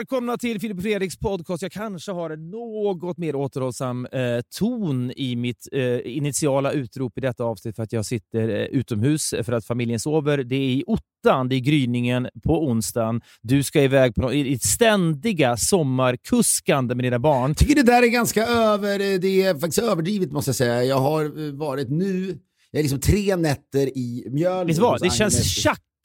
välkomna till Filip och Fredriks podcast. Jag kanske har en något mer återhållsam eh, ton i mitt eh, initiala utrop i detta avsnitt för att jag sitter eh, utomhus för att familjen sover. Det är i ottan, det är gryningen på onsdagen. Du ska iväg på i, i ständiga sommarkuskande med dina barn. Jag tycker det där är ganska över, det är faktiskt överdrivet måste jag säga. Jag har eh, varit nu, jag är liksom tre nätter i Mjölby. Det känns Agnes.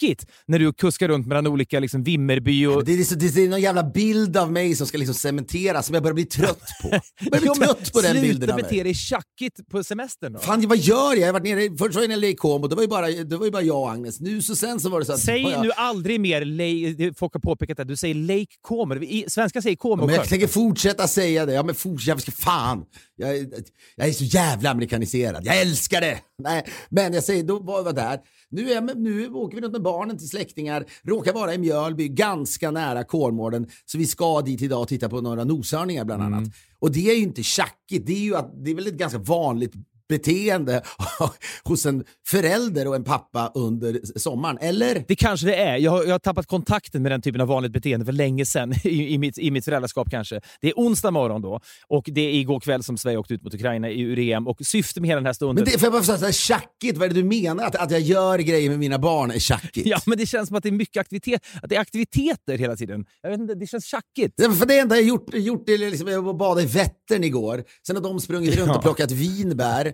Tjackigt när du kuskar runt mellan olika liksom, Vimmerby och... Det är, så, det är någon jävla bild av mig som ska liksom cementeras som jag börjar bli trött på. Jag börjar bli Jo, trött på den bilden Sluta av bete mig. dig tjackigt på semestern då. Fan, vad gör jag? Jag har varit nere, först var jag nere i Como, det var ju bara, det var ju bara jag och Agnes. Nu så sen så var det så att... Säg jag, nu aldrig mer, Lake, folk har påpekat att du säger Lake Como. I, svenska säger Como. Men jag tänker fortsätta säga det. Ja, men fortsätt, jag ska fan. Jag, är- jag är så jävla amerikaniserad. Jag älskar det! Nej, men jag säger, då var jag där. Nu, är jag nu åker vi runt med barnen till släktingar, råkar vara i Mjölby, ganska nära Kolmården. Så vi ska dit idag och titta på några noshörningar bland annat. Och det är ju inte tjackigt, det är ju att, det är väl ett ganska vanligt beteende hos en förälder och en pappa under sommaren, eller? Det kanske det är. Jag har, jag har tappat kontakten med den typen av vanligt beteende för länge sedan i, i, mitt, i mitt föräldraskap kanske. Det är onsdag morgon då och det är igår kväll som Sverige åkte ut mot Ukraina i ur EM och syftet med hela den här stunden... Men det, får jag bara här, tjackigt, vad är det du menar? Att, att jag gör grejer med mina barn är tjackigt? Ja, men det känns som att det är mycket aktivitet. Att det är aktiviteter hela tiden. Jag vet inte, det känns tjackigt. Ja, För det enda jag gjort, gjort är liksom, jag badade i Vättern igår. Sen har de sprungit runt Ja. och plockat vinbär.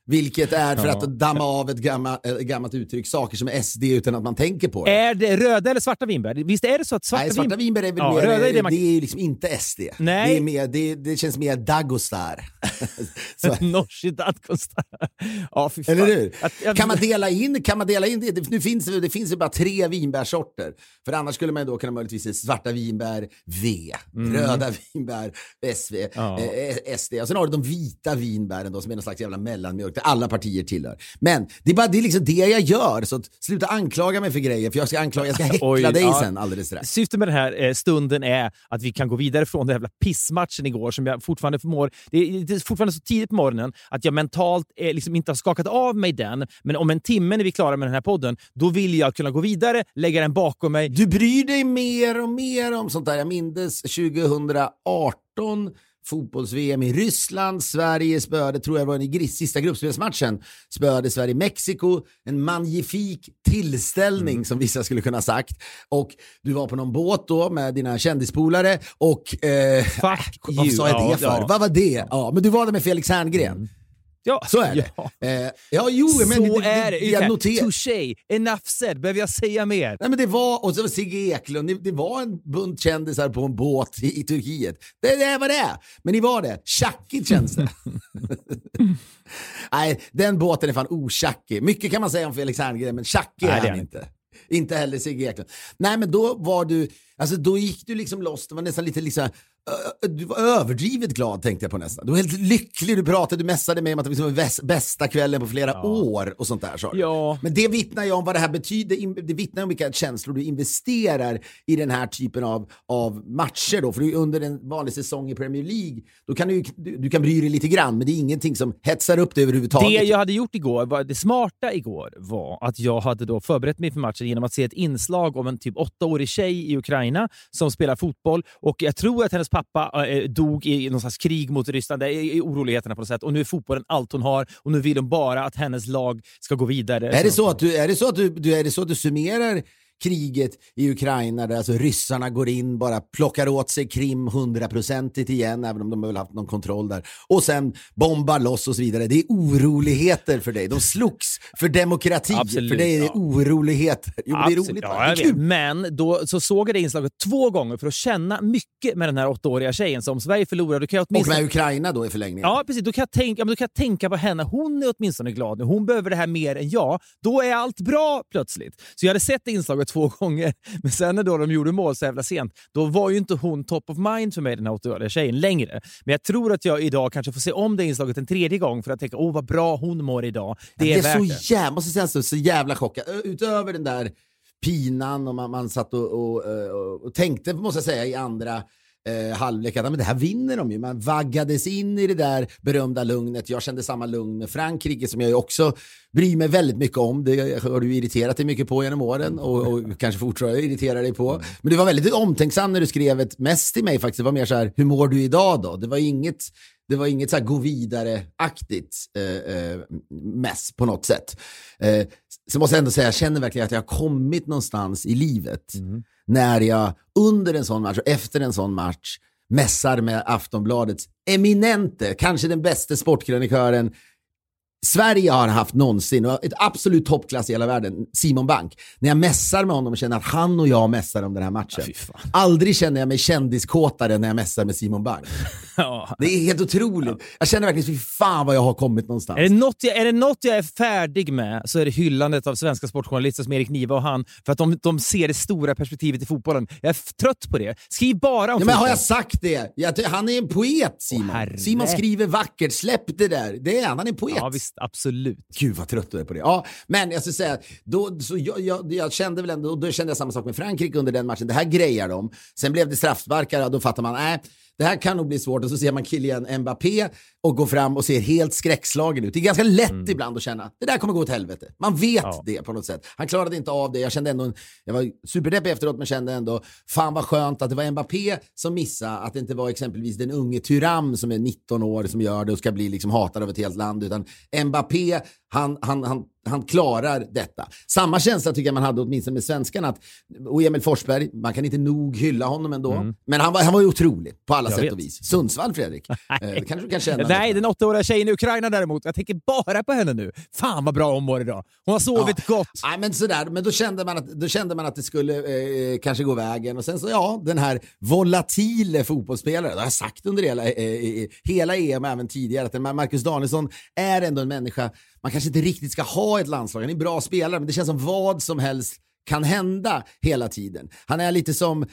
Vilket är för att damma av ett gammalt, ett gammalt uttryck, saker som är SD utan att man tänker på det. Är det röda eller svarta vinbär? Visst är det så att svarta, Nej, svarta vinbär är väl Ja, mer, röda är det, det man- är ju liksom inte SD. Nej. Det, är mer, det, det känns mer Dagostar. Nooshi Dadgostar. Ja, fy fan. eller hur? Att, jag, Kan man dela in, kan man dela in det? det nu finns det, det finns ju bara tre vinbärsorter. För annars skulle man ju då kunna möjligtvis se svarta vinbär V, röda vinbär SV, Mm. Ja. eh, SD. Och sen har du de vita vinbären då som är någon slags jävla mellanmjölk alla partier tillhör. Men det är bara det, är liksom det jag gör. Så att, sluta anklaga mig för grejer för jag ska, anklaga, jag ska häckla Oj, dig ja. sen alldeles strax. Syftet med den här eh, stunden är att vi kan gå vidare från den jävla pissmatchen igår som jag fortfarande förmår. Det är, det är fortfarande så tidigt på morgonen att jag mentalt eh, liksom inte har skakat av mig den. Men om en timme när vi är klara med den här podden, då vill jag kunna gå vidare, lägga den bakom mig. Du bryr dig mer och mer om sånt där. Jag minns 2018 fotbolls-VM i Ryssland. Sverige spöade, tror jag var i sista gruppspelsmatchen, spöade Sverige Mexiko. En magnifik tillställning som vissa skulle kunna ha sagt. Och du var på någon båt då med dina kändispolare och... Eh, Fuck vad you. sa jag det Ja, för? ja. Vad var det? Ja, men du var där med Felix Herngren. Ja, Så är det. Ja. Eh, ja, jo, men så det, det, är det. det, jag noterar. Touché. Enough said. Behöver jag säga mer? Nej men det var, och så var Sigge Eklund, det, det var en bunt kändisar på en båt i, i Turkiet. Det, det var det. Men ni var det. Tjackigt känns det. Nej, den båten är fan otjackig. Mycket kan man säga om Felix Herngren, men tjackig är är han inte. Inte heller Sigge Eklund. Nej men då var du, alltså då gick du liksom loss, det var nästan lite liksom, du var överdrivet glad tänkte jag på nästan. Du var helt lycklig, du pratade, du messade mig om att det liksom var bästa kvällen på flera år och sånt där sa. Ja. Men det vittnar ju om vad det här betyder, det vittnar om vilka känslor du investerar i den här typen av, av matcher då. För under en vanlig säsong i Premier League, då kan du, du, du kan bry dig lite grann, men det är ingenting som hetsar upp dig överhuvudtaget. Det jag hade gjort igår, var, det smarta igår, var att jag hade då förberett mig för matchen genom att se ett inslag om en typ åttaårig tjej i Ukraina som spelar fotboll. Och Jag tror att hennes pappa eh, dog i någon slags krig mot Ryssland, det är i oroligheterna på något sätt. Och nu är fotbollen allt hon har och nu vill hon bara att hennes lag ska gå vidare. Är det så att du, är det så att du, du, är det så att du summerar kriget i Ukraina där alltså ryssarna går in, bara plockar åt sig Krim hundraprocentigt igen, även om de har väl haft någon kontroll där, och sen bombar loss och så vidare. Det är oroligheter för dig. De slogs för demokrati. Absolut, för dig är det ja. oroligheter. Jo, men det är Absolut. roligt. Ja, det är kul. Men då så såg jag det inslaget två gånger för att känna mycket med den här åttaåriga tjejen. Så om Sverige då kan jag Och åtminstone... med Ukraina då i förlängningen. Ja, precis. Då kan, jag tänka, ja, då kan jag tänka på henne. Hon är åtminstone glad nu. Hon behöver det här mer än jag. Då är allt bra plötsligt. Så jag hade sett inslaget två gånger. Men sen när då de gjorde mål så jävla sent, då var ju inte hon top of mind för mig, den här 80-åriga tjejen, längre. Men jag tror att jag idag kanske får se om det inslaget en tredje gång för att tänka, åh vad bra hon mår idag. Det Det är, är så jävla, måste säga så, så jävla chockad. Utöver den där pinan och man, man satt och, och, och, och tänkte, måste jag säga, i andra eh, halvlek att men det här vinner de ju. Man vaggades in i det där berömda lugnet. Jag kände samma lugn med Frankrike som jag också bryr mig väldigt mycket om. Det har du irriterat dig mycket på genom åren och, och kanske fortfarande irriterar dig på. Men du var väldigt omtänksam när du skrev ett mest till mig faktiskt. Det var mer så här, hur mår du idag då? Det var inget det var inget så här gå vidare-aktigt eh, eh, mess på något sätt. Eh, så måste jag ändå säga, jag känner verkligen att jag har kommit någonstans i livet mm. när jag under en sån match och efter en sån match mässar med Aftonbladets eminente, kanske den bästa sportkrönikören Sverige har haft någonsin, och ett absolut toppklass i hela världen, Simon Bank. När jag mässar med honom och känner att han och jag mässar om den här matchen. Ja, Aldrig känner jag mig kändiskåtare när jag mässar med Simon Bank. Ja. Det är helt otroligt. Ja. Jag känner verkligen, fy fan vad jag har kommit någonstans. Är det, något jag, är det något jag är färdig med så är det hyllandet av svenska sportjournalister som Erik Niva och han, för att de, de ser det stora perspektivet i fotbollen. Jag är trött på det. Skriv bara om ja, men Har jag sagt det? Jag, han är en poet, Simon. Oh, Simon skriver vackert. Släpp det där. Det är han. Han är en poet. Visst absolut. Gud vad trött du är på det. Ja, men jag skulle säga, då, så jag, jag, jag kände väl ändå, då kände jag samma sak med Frankrike under den matchen. Det här grejar de. Sen blev det straffsparkar och då fattar man, nej, det här kan nog bli svårt. Och så ser man Kylian Mbappé och går fram och ser helt skräckslagen ut. Det är ganska lätt mm. ibland att känna det där kommer gå åt helvete. Man vet ja. det på något sätt. Han klarade inte av det. Jag kände ändå, jag var superdeppig efteråt men kände ändå, fan vad skönt att det var Mbappé som missade, att det inte var exempelvis den unge Tyram som är 19 år som gör det och ska bli liksom hatad av ett helt land, utan Mbappé, han, han, han han klarar detta. Samma känsla tycker jag man hade åtminstone med svenskarna. Att, och Emil Forsberg, man kan inte nog hylla honom ändå. Mm. Men han var, han var ju otrolig på alla jag sätt vet. och vis. Sundsvall, Fredrik. eh, kanske du kan känna. Nej, den åttaåriga tjejen i Ukraina däremot. Jag tänker bara på henne nu. Fan vad bra hon mår idag. Hon har sovit ja. gott. Nej, men sådär. Men då kände man att, då kände man att det skulle eh, kanske gå vägen. Och sen så, ja, den här volatile fotbollsspelaren. Det har jag sagt under hela, eh, eh hela EM, även tidigare, att Marcus Danielsson är ändå en människa man kanske inte riktigt ska ha ett landslag. Han är en bra spelare, men det känns som vad som helst kan hända hela tiden. Han är lite som, eh,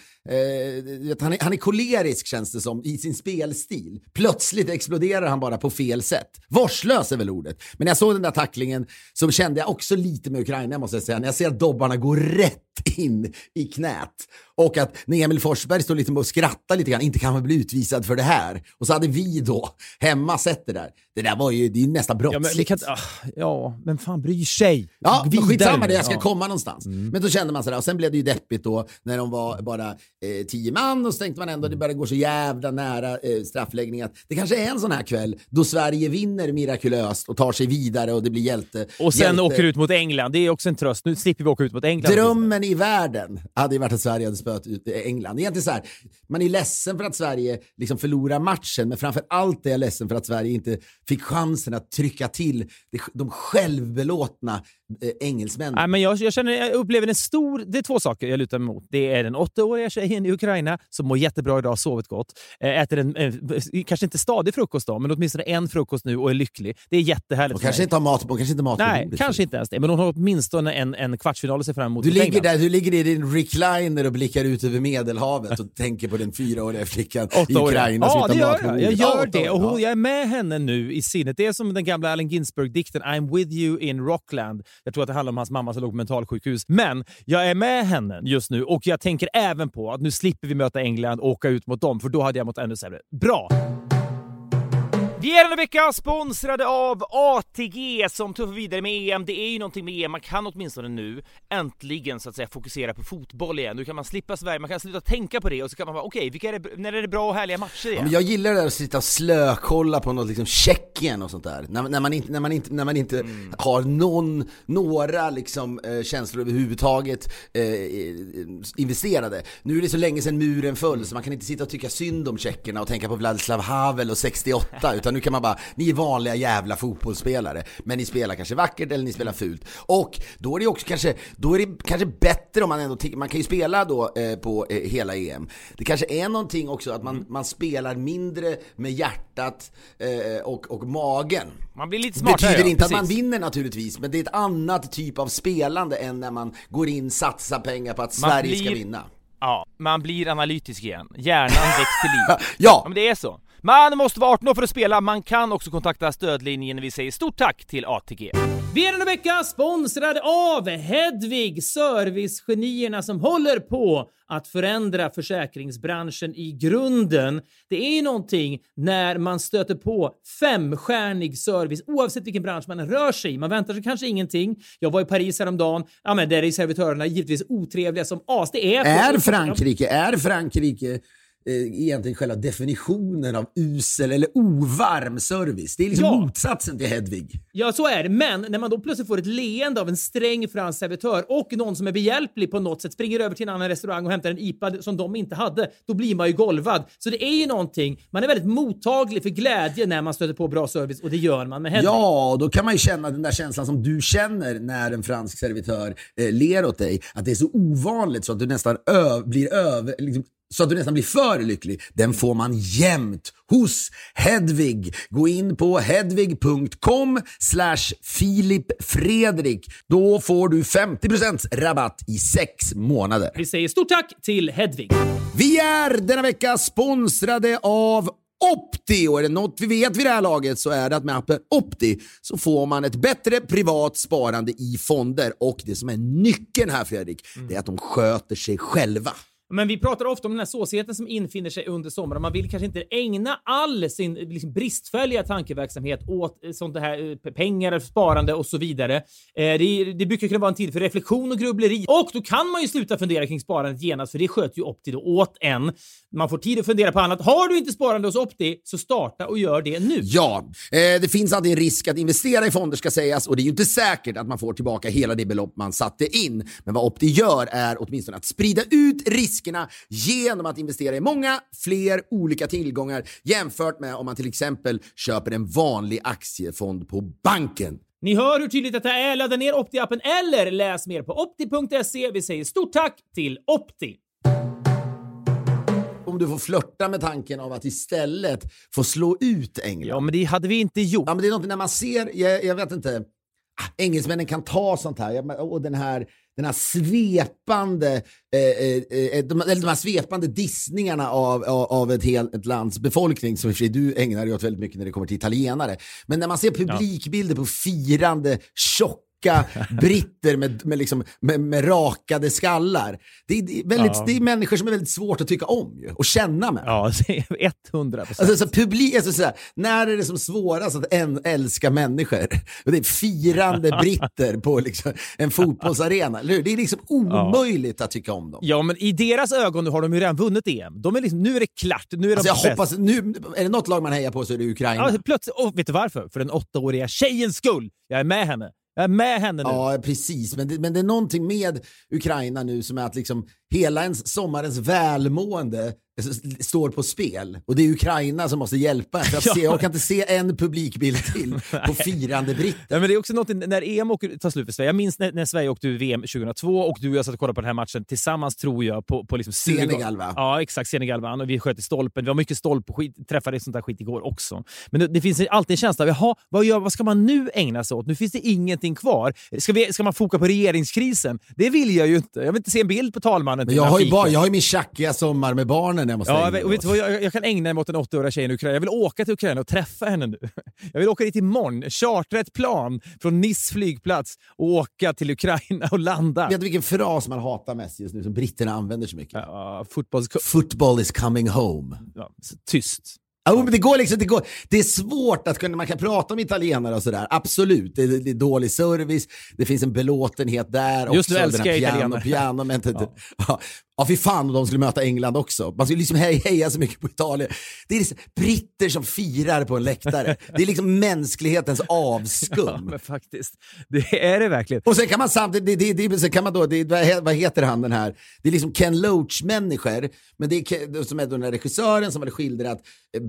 han, är, han är kolerisk känns det som i sin spelstil. Plötsligt exploderar han bara på fel sätt. Vårdslös är väl ordet. Men när jag såg den där tacklingen så kände jag också lite med Ukraina måste jag säga. När jag ser att dobbarna går rätt in i knät. Och att när Emil Forsberg står lite och skrattar lite grann, inte kan man bli utvisad för det här. Och så hade vi då hemma sett det där. Det där var ju, det är ju nästan brottsligt. Ja, men, kan, ah, ja, men fan bryr sig? Ja, skitsamma det, jag ska ja. komma någonstans. Mm. Men då kände man sådär, och sen blev det ju deppigt då när de var bara eh, tio man och så tänkte man ändå att det började gå så jävla nära eh, straffläggning att det kanske är en sån här kväll då Sverige vinner mirakulöst och tar sig vidare och det blir hjälte. Och sen hjälte. åker ut mot England, det är också en tröst. Nu slipper vi åka ut mot England. Drömmen i världen hade ju varit att Sverige hade spöat ut England. Egentligen så här, man är ledsen för att Sverige liksom förlorar matchen, men framför allt är jag ledsen för att Sverige inte fick chansen att trycka till de självbelåtna eh, engelsmännen. Nej, men jag, jag, känner, jag upplever en stor... Det är två saker jag lutar mig mot. Det är den åttaåriga tjejen i Ukraina som mår jättebra idag, sovit gott. Eh, äter en, eh, kanske inte stadig frukost då, men åtminstone en frukost nu och är lycklig. Det är jättehärligt. Hon kanske inte har mat, hon kanske inte mat Nej, kanske inte ens det. Men hon har åtminstone en, en kvartsfinal att se fram emot. Du ligger, där, du ligger i din recliner och blickar ut över Medelhavet och tänker på den fyraåriga flickan i Ukraina Ja, det gör jag. Jag gör det. Och hon, jag är med henne nu i sinnet. Det är som den gamla Allen Ginsberg-dikten I'm with you in Rockland. Jag tror att det handlar om hans mamma som låg på mentalsjukhus. Men jag är med henne just nu och jag tänker även på att nu slipper vi möta England och åka ut mot dem, för då hade jag mått ännu sämre. Bra! Vi är denna vecka sponsrade av ATG som tuffar vidare med EM. Det är ju någonting med EM, man kan åtminstone nu äntligen så att säga fokusera på fotboll igen. Nu kan man slippa Sverige, man kan sluta tänka på det och så kan man bara okej, okay, är när är det bra och härliga matcher igen? Ja, jag gillar det där att sitta och slökolla på något liksom Tjeckien och sånt där. När, när, man inte, när man inte, när man inte mm. har någon, några liksom eh, känslor överhuvudtaget eh, investerade. Nu är det så länge sedan muren föll så man kan inte sitta och tycka synd om tjeckerna och tänka på Vladislav Havel och 68 utan nu kan man bara, ni är vanliga jävla fotbollsspelare, men ni spelar kanske vackert eller ni spelar fult. Och då är det också kanske, då är det kanske bättre om man ändå, man kan ju spela då eh, på eh, hela EM. Det kanske är någonting också att man, man spelar mindre med hjärtat eh, och, och magen. Man blir lite smartare. Betyder inte ja, att man vinner naturligtvis, men det är ett annat typ av spelande än när man går in, satsar pengar på att Sverige blir... ska vinna. Ja, man blir analytisk igen. Hjärnan väcks till liv. ja. ja! Men det är så. Man måste vara 18 år för att spela, man kan också kontakta stödlinjen. Vi säger stort tack till ATG. Vi är denna vecka sponsrade av Hedvig, servicegenierna som håller på att förändra försäkringsbranschen i grunden. Det är ju någonting när man stöter på femstjärnig service oavsett vilken bransch man rör sig i. Man väntar sig kanske ingenting. Jag var i Paris häromdagen. Ja, men där är servitörerna givetvis otrevliga som as. Det är, är Frankrike, är Frankrike egentligen själva definitionen av usel eller ovarm service. Det är liksom Ja. motsatsen till Hedvig. Ja, så är det. Men när man då plötsligt får ett leende av en sträng fransk servitör och någon som är behjälplig på något sätt, springer över till en annan restaurang och hämtar en IPA som de inte hade, då blir man ju golvad. Så det är ju någonting, man är väldigt mottaglig för glädje när man stöter på bra service och det gör man med Hedvig. Ja, då kan man ju känna den där känslan som du känner när en fransk servitör eh, ler åt dig. Att det är så ovanligt så att du nästan blir över... Liksom, så att du nästan blir för lycklig. Den får man jämt hos Hedvig. Gå in på hedvig.com slash Filip Fredrik. Då får du 50% rabatt i sex månader. Vi säger stort tack till Hedvig. Vi är denna vecka sponsrade av Opti och är det något vi vet vid det här laget så är det att med appen Opti så får man ett bättre privat sparande i fonder och det som är nyckeln här Fredrik, det är att de sköter sig själva. Men vi pratar ofta om den här såsigheten som infinner sig under sommaren. Man vill kanske inte ägna all sin liksom, bristfälliga tankeverksamhet åt eh, sånt här eh, pengar, sparande och så vidare. Eh, det, det brukar kunna vara en tid för reflektion och grubbleri. Och då kan man ju sluta fundera kring sparandet genast, för det sköter ju Opti då åt en. Man får tid att fundera på annat. Har du inte sparande hos Opti, så starta och gör det nu. Ja, det finns alltid en risk att investera i fonder ska sägas och det är ju inte säkert att man får tillbaka hela det belopp man satte in. Men vad Opti gör är åtminstone att sprida ut riskerna genom att investera i många fler olika tillgångar jämfört med om man till exempel köper en vanlig aktiefond på banken. Ni hör hur tydligt detta är. Ladda ner Opti-appen eller läs mer på opti.se. Vi säger stort tack till Opti. Om du får flörta med tanken av att istället få slå ut England. Ja, men det hade vi inte gjort. Ja, men det är något när man ser, jag, jag vet inte, ah, engelsmännen kan ta sånt här. Och den här, den här svepande, eh, eh, eh, de, eller de här svepande dissningarna av, av, av ett, helt, ett lands befolkning, som i och för sig du ägnar dig åt väldigt mycket när det kommer till italienare. Men när man ser publikbilder på firande, tjocka britter med, med, liksom, med, med rakade skallar. Det är, det, är väldigt, Ja. det är människor som är väldigt svårt att tycka om ju, och känna med. Ja, det är 100 procent. Alltså, så publik, alltså, sådär, när är det som svårast att en, älska människor? Det är firande britter på liksom, en fotbollsarena. Eller hur? Det är liksom omöjligt att tycka om dem. Ja, men i deras ögon nu har de ju redan vunnit EM. De är liksom, nu är det klart. Nu är Alltså, de jag bäst. hoppas, nu, är det något lag man hejar på så är det Ukraina. Ja, plötsligt, och vet du varför? För den åttaåriga tjejens skull. Jag är med henne. Jag är med henne nu. Ja, precis. Men det, men det är någonting med Ukraina nu som är att liksom hela ens sommarens välmående står på spel. Och det är Ukraina som måste hjälpa. För att Ja. se, jag kan inte se en publikbild till på firande britter. Ja, men det är också något när EM åker, tar slut för Sverige. Jag minns när, när Sverige åkte ur VM 2002 och du och jag satt och kollade på den här matchen tillsammans, tror jag. På, på liksom Senegal, va? Ja, exakt. Senegal vann och vi sköt i stolpen. Det var mycket stolp och skit, träffade sånt där skit igår också. Men det, det finns alltid en känsla av, jaha, vad, gör, vad ska man nu ägna sig åt? Nu finns det ingenting kvar. Ska, vi, ska man foka på regeringskrisen? Det vill jag ju inte. Jag vill inte se en bild på talmannen. Men jag har, ju bara, jag har ju min tjackiga sommar med barnen jag måste Ja, ägna och vet vad, jag, jag kan ägna mig åt den 80-åriga tjejen i Ukraina. Jag vill åka till Ukraina och träffa henne nu. Jag vill åka dit imorgon, chartra ett plan från Nice flygplats och åka till Ukraina och landa. Vet du vilken fras man hatar mest just nu som britterna använder så mycket? Ja, fotbolls... Football is coming home. Ja, tyst. Ja, men det, går liksom, det, går, det är svårt att kunna, man kan prata om italienare och sådär, absolut. Det, är- det är dålig service, det finns en belåtenhet där Just nu älskar jag piano, italienare. piano, men, ja. Ja. Ja, fy fan om de skulle möta England också. Man skulle liksom heja, heja så mycket på Italien. Det är liksom britter som firar på en läktare. Det är liksom mänsklighetens avskum. Ja, men faktiskt. Det är det verkligen. Och sen kan man samtidigt, det, det, det, sen kan man då, det, vad he- vad heter han den här, det är liksom Ken Loach-människor, men det är som är den här regissören som hade skildrat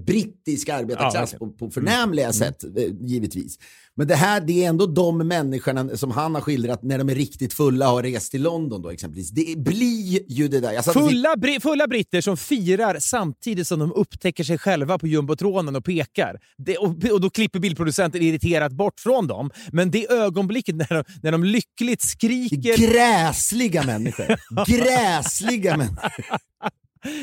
brittisk arbetarklass Ja, på, på förnämliga sätt, eh, givetvis. Men det här, det är ändå de människorna som han har skildrat när de är riktigt fulla och har rest till London då exempelvis. Det blir ju det där. Fulla, bri- fulla britter som firar samtidigt som de upptäcker sig själva på jumbotronen och pekar. Det, och, och Då klipper bildproducenten irriterat bort från dem. Men det ögonblicket när de, när de lyckligt skriker... Gräsliga människor. Gräsliga människor.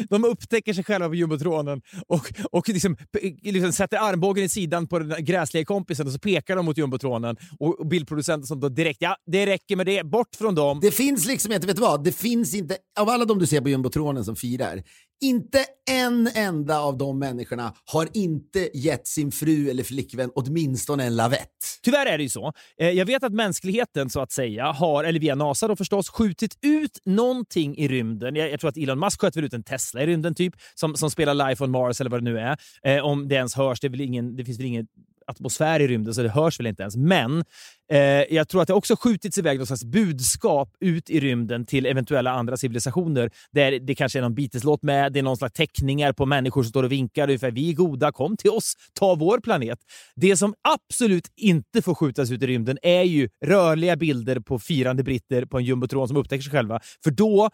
De upptäcker sig själva på jumbotronen och, och liksom, liksom sätter armbågen i sidan på den gräsliga kompisen och så pekar de mot jumbotronen. Och, och bildproducenten som då direkt, ja det räcker med det, bort från dem. Det finns liksom inte, vet du vad? Det finns inte, av alla de du ser på jumbotronen som firar, inte en enda av de människorna har inte gett sin fru eller flickvän åtminstone en lavett. Tyvärr är det ju så. Eh, jag vet att mänskligheten så att säga har, eller via NASA då förstås, skjutit ut någonting i rymden. Jag, jag tror att Elon Musk sköt väl ut en Tesla i rymden typ, som, som spelar Life on Mars eller vad det nu är. Eh, om det ens hörs, det, är väl ingen, det finns väl ingen atmosfär i rymden så det hörs väl inte ens. Men eh, jag tror att det också skjutits iväg något slags budskap ut i rymden till eventuella andra civilisationer. Där det kanske är någon Beatles-låt med, det är någon slags teckningar på människor som står och vinkar ungefär vi är goda, kom till oss, ta vår planet. Det som absolut inte får skjutas ut i rymden är ju rörliga bilder på firande britter på en jumbotron som upptäcker sig själva. För då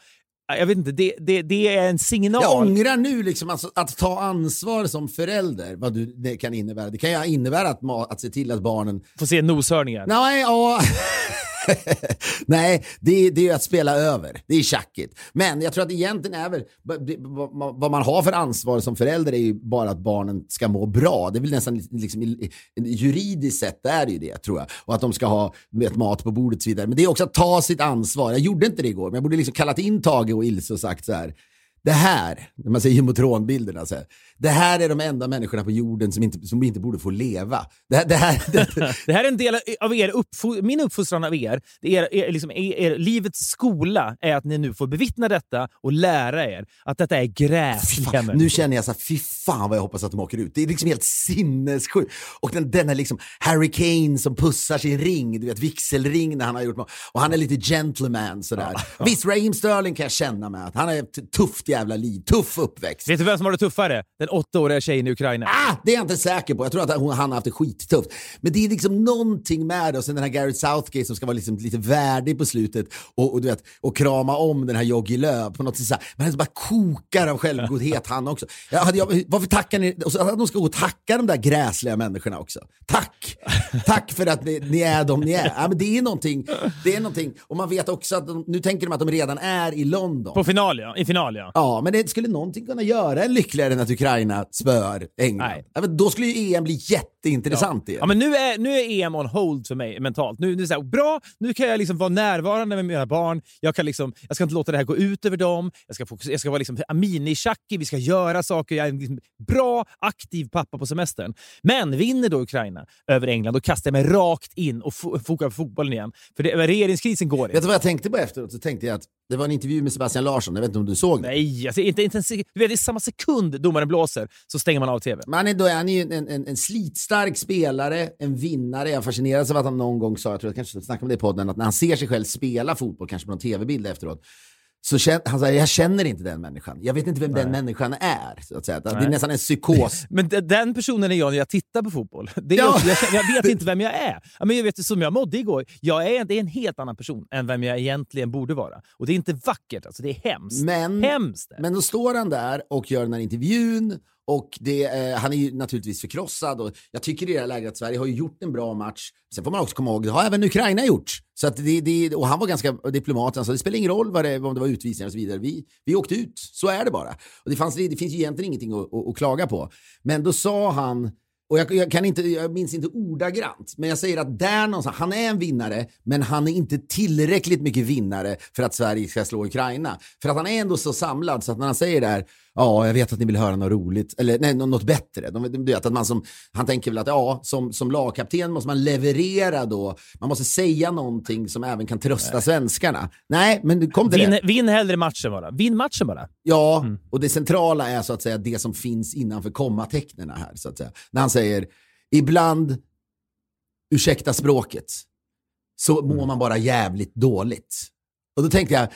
jag vet inte, det, det, det är en signal. Jag ångrar nu liksom alltså, att ta ansvar som förälder, vad du, det kan innebära. Det kan ju innebära att, att se till att barnen... Får se noshörningar. Nej, ja. Nej, det, det är att spela över. Det är tjackigt. Men jag tror att egentligen är väl vad man har för ansvar som förälder är ju bara att barnen ska må bra. Det är väl nästan liksom, juridiskt sett är det ju det tror jag. Och att de ska ha vet, mat på bordet och så vidare. Men det är också att ta sitt ansvar. Jag gjorde inte det igår, men jag borde liksom kallat in Tage och Ilse och sagt så här det här, när man säger jumbotronbilderna, så här, det här är de enda människorna på jorden som inte, som inte borde få leva. Det här, det här, det, det här är en del av er uppfo min uppfostran av er. Det är, är, liksom, er, er, livets skola är att ni nu får bevittna detta och lära er att detta är gräsliga Nu känner jag så här, fan vad jag hoppas att de åker ut. Det är liksom helt sinnessjukt. Och den, den är liksom Harry Kane som pussar sin ring, du vet vigselring när han har gjort Och han är lite gentleman sådär. Ja, ja. Visst, Raheem Sterling kan jag känna med att han är tufft jävla liv, tuff uppväxt. Vet du vem som har det tuffare? Den åttaåriga tjejen i Ukraina. Ah, det är jag inte säker på. Jag tror att hon, han har haft det skittufft. Men det är liksom någonting med det. Och sen den här Garrett Southgate som ska vara liksom lite värdig på slutet och, och, du vet, och krama om den här Joggy Löw på något sätt. Så här. Men han bara kokar av självgodhet han också. Jag hade, jag, varför tackar ni? Och så att de ska gå och tacka de där gräsliga människorna också. Tack! Tack för att ni, ni är de ni är. Ja, men det är någonting. Det är någonting. Och man vet också att de, nu tänker de att de redan är i London. På final ja. I final ja. Ja, men det skulle någonting kunna göra en lyckligare än att Ukraina spör England? Nej. Ja, då skulle ju EM bli jätteintressant. Ja. ja, men nu är, nu är EM on hold för mig mentalt. Nu, nu är så här, bra, nu kan jag liksom vara närvarande med mina barn. Jag, kan liksom, jag ska inte låta det här gå ut över dem. Jag ska, fokusera, jag ska vara liksom mini-Chucky, vi ska göra saker. Jag liksom bra, aktiv pappa på semestern. Men vinner då Ukraina över England, då kastar jag mig rakt in och fokar på fotbollen igen. För det, regeringskrisen går inte. Vet du vad jag tänkte på efteråt? Så tänkte jag att det var en intervju med Sebastian Larsson, jag vet inte om du såg det? Nej, alltså, inte, inte en du vet, i samma sekund domaren blåser så stänger man av tv. Men han är, då är han ju en, en, en slitstark spelare, en vinnare. Jag fascineras av att han någon gång sa, jag tror jag kanske snackade om det i podden, att när han ser sig själv spela fotboll, kanske på någon tv-bild efteråt, så känner, han säger, jag känner inte den människan. Jag vet inte vem Nej. den människan är. Så att säga. Det är nästan en psykos. Men den personen är jag när jag tittar på fotboll. Det är ja. jag, jag, vet inte vem jag är. Men jag vet, som jag mådde igår, jag är, det är en helt annan person än vem jag egentligen borde vara. Och det är inte vackert, alltså, det är hemskt. Men, hemskt. men då står han där och gör den här intervjun och det, eh, han är ju naturligtvis förkrossad och jag tycker i det här läget att Sverige har gjort en bra match. Sen får man också komma ihåg, det har även Ukraina gjort. Så att det, det, och han var ganska diplomat, alltså det spelar ingen roll vad det, om det var utvisningar och så vidare. Vi, vi åkte ut, så är det bara. Och det, fanns, det finns ju egentligen ingenting att, att, att klaga på. Men då sa han, och jag, jag, kan inte, jag minns inte ordagrant, men jag säger att där någonstans, han är en vinnare, men han är inte tillräckligt mycket vinnare för att Sverige ska slå Ukraina. För att han är ändå så samlad så att när han säger det här, ja, jag vet att ni vill höra något roligt, eller nej, något bättre. De, vet att man som, han tänker väl att ja, som, som lagkapten måste man leverera då, man måste säga någonting som även kan trösta nej. svenskarna. Nej, men kom till vinn, det. Vinn hellre matchen bara. Vinn matchen bara. Ja, mm. och det centrala är så att säga det som finns innanför kommatecknen här, så att säga. När han säger, ibland, ursäkta språket, så mår mm. man bara jävligt dåligt. Och då tänkte jag,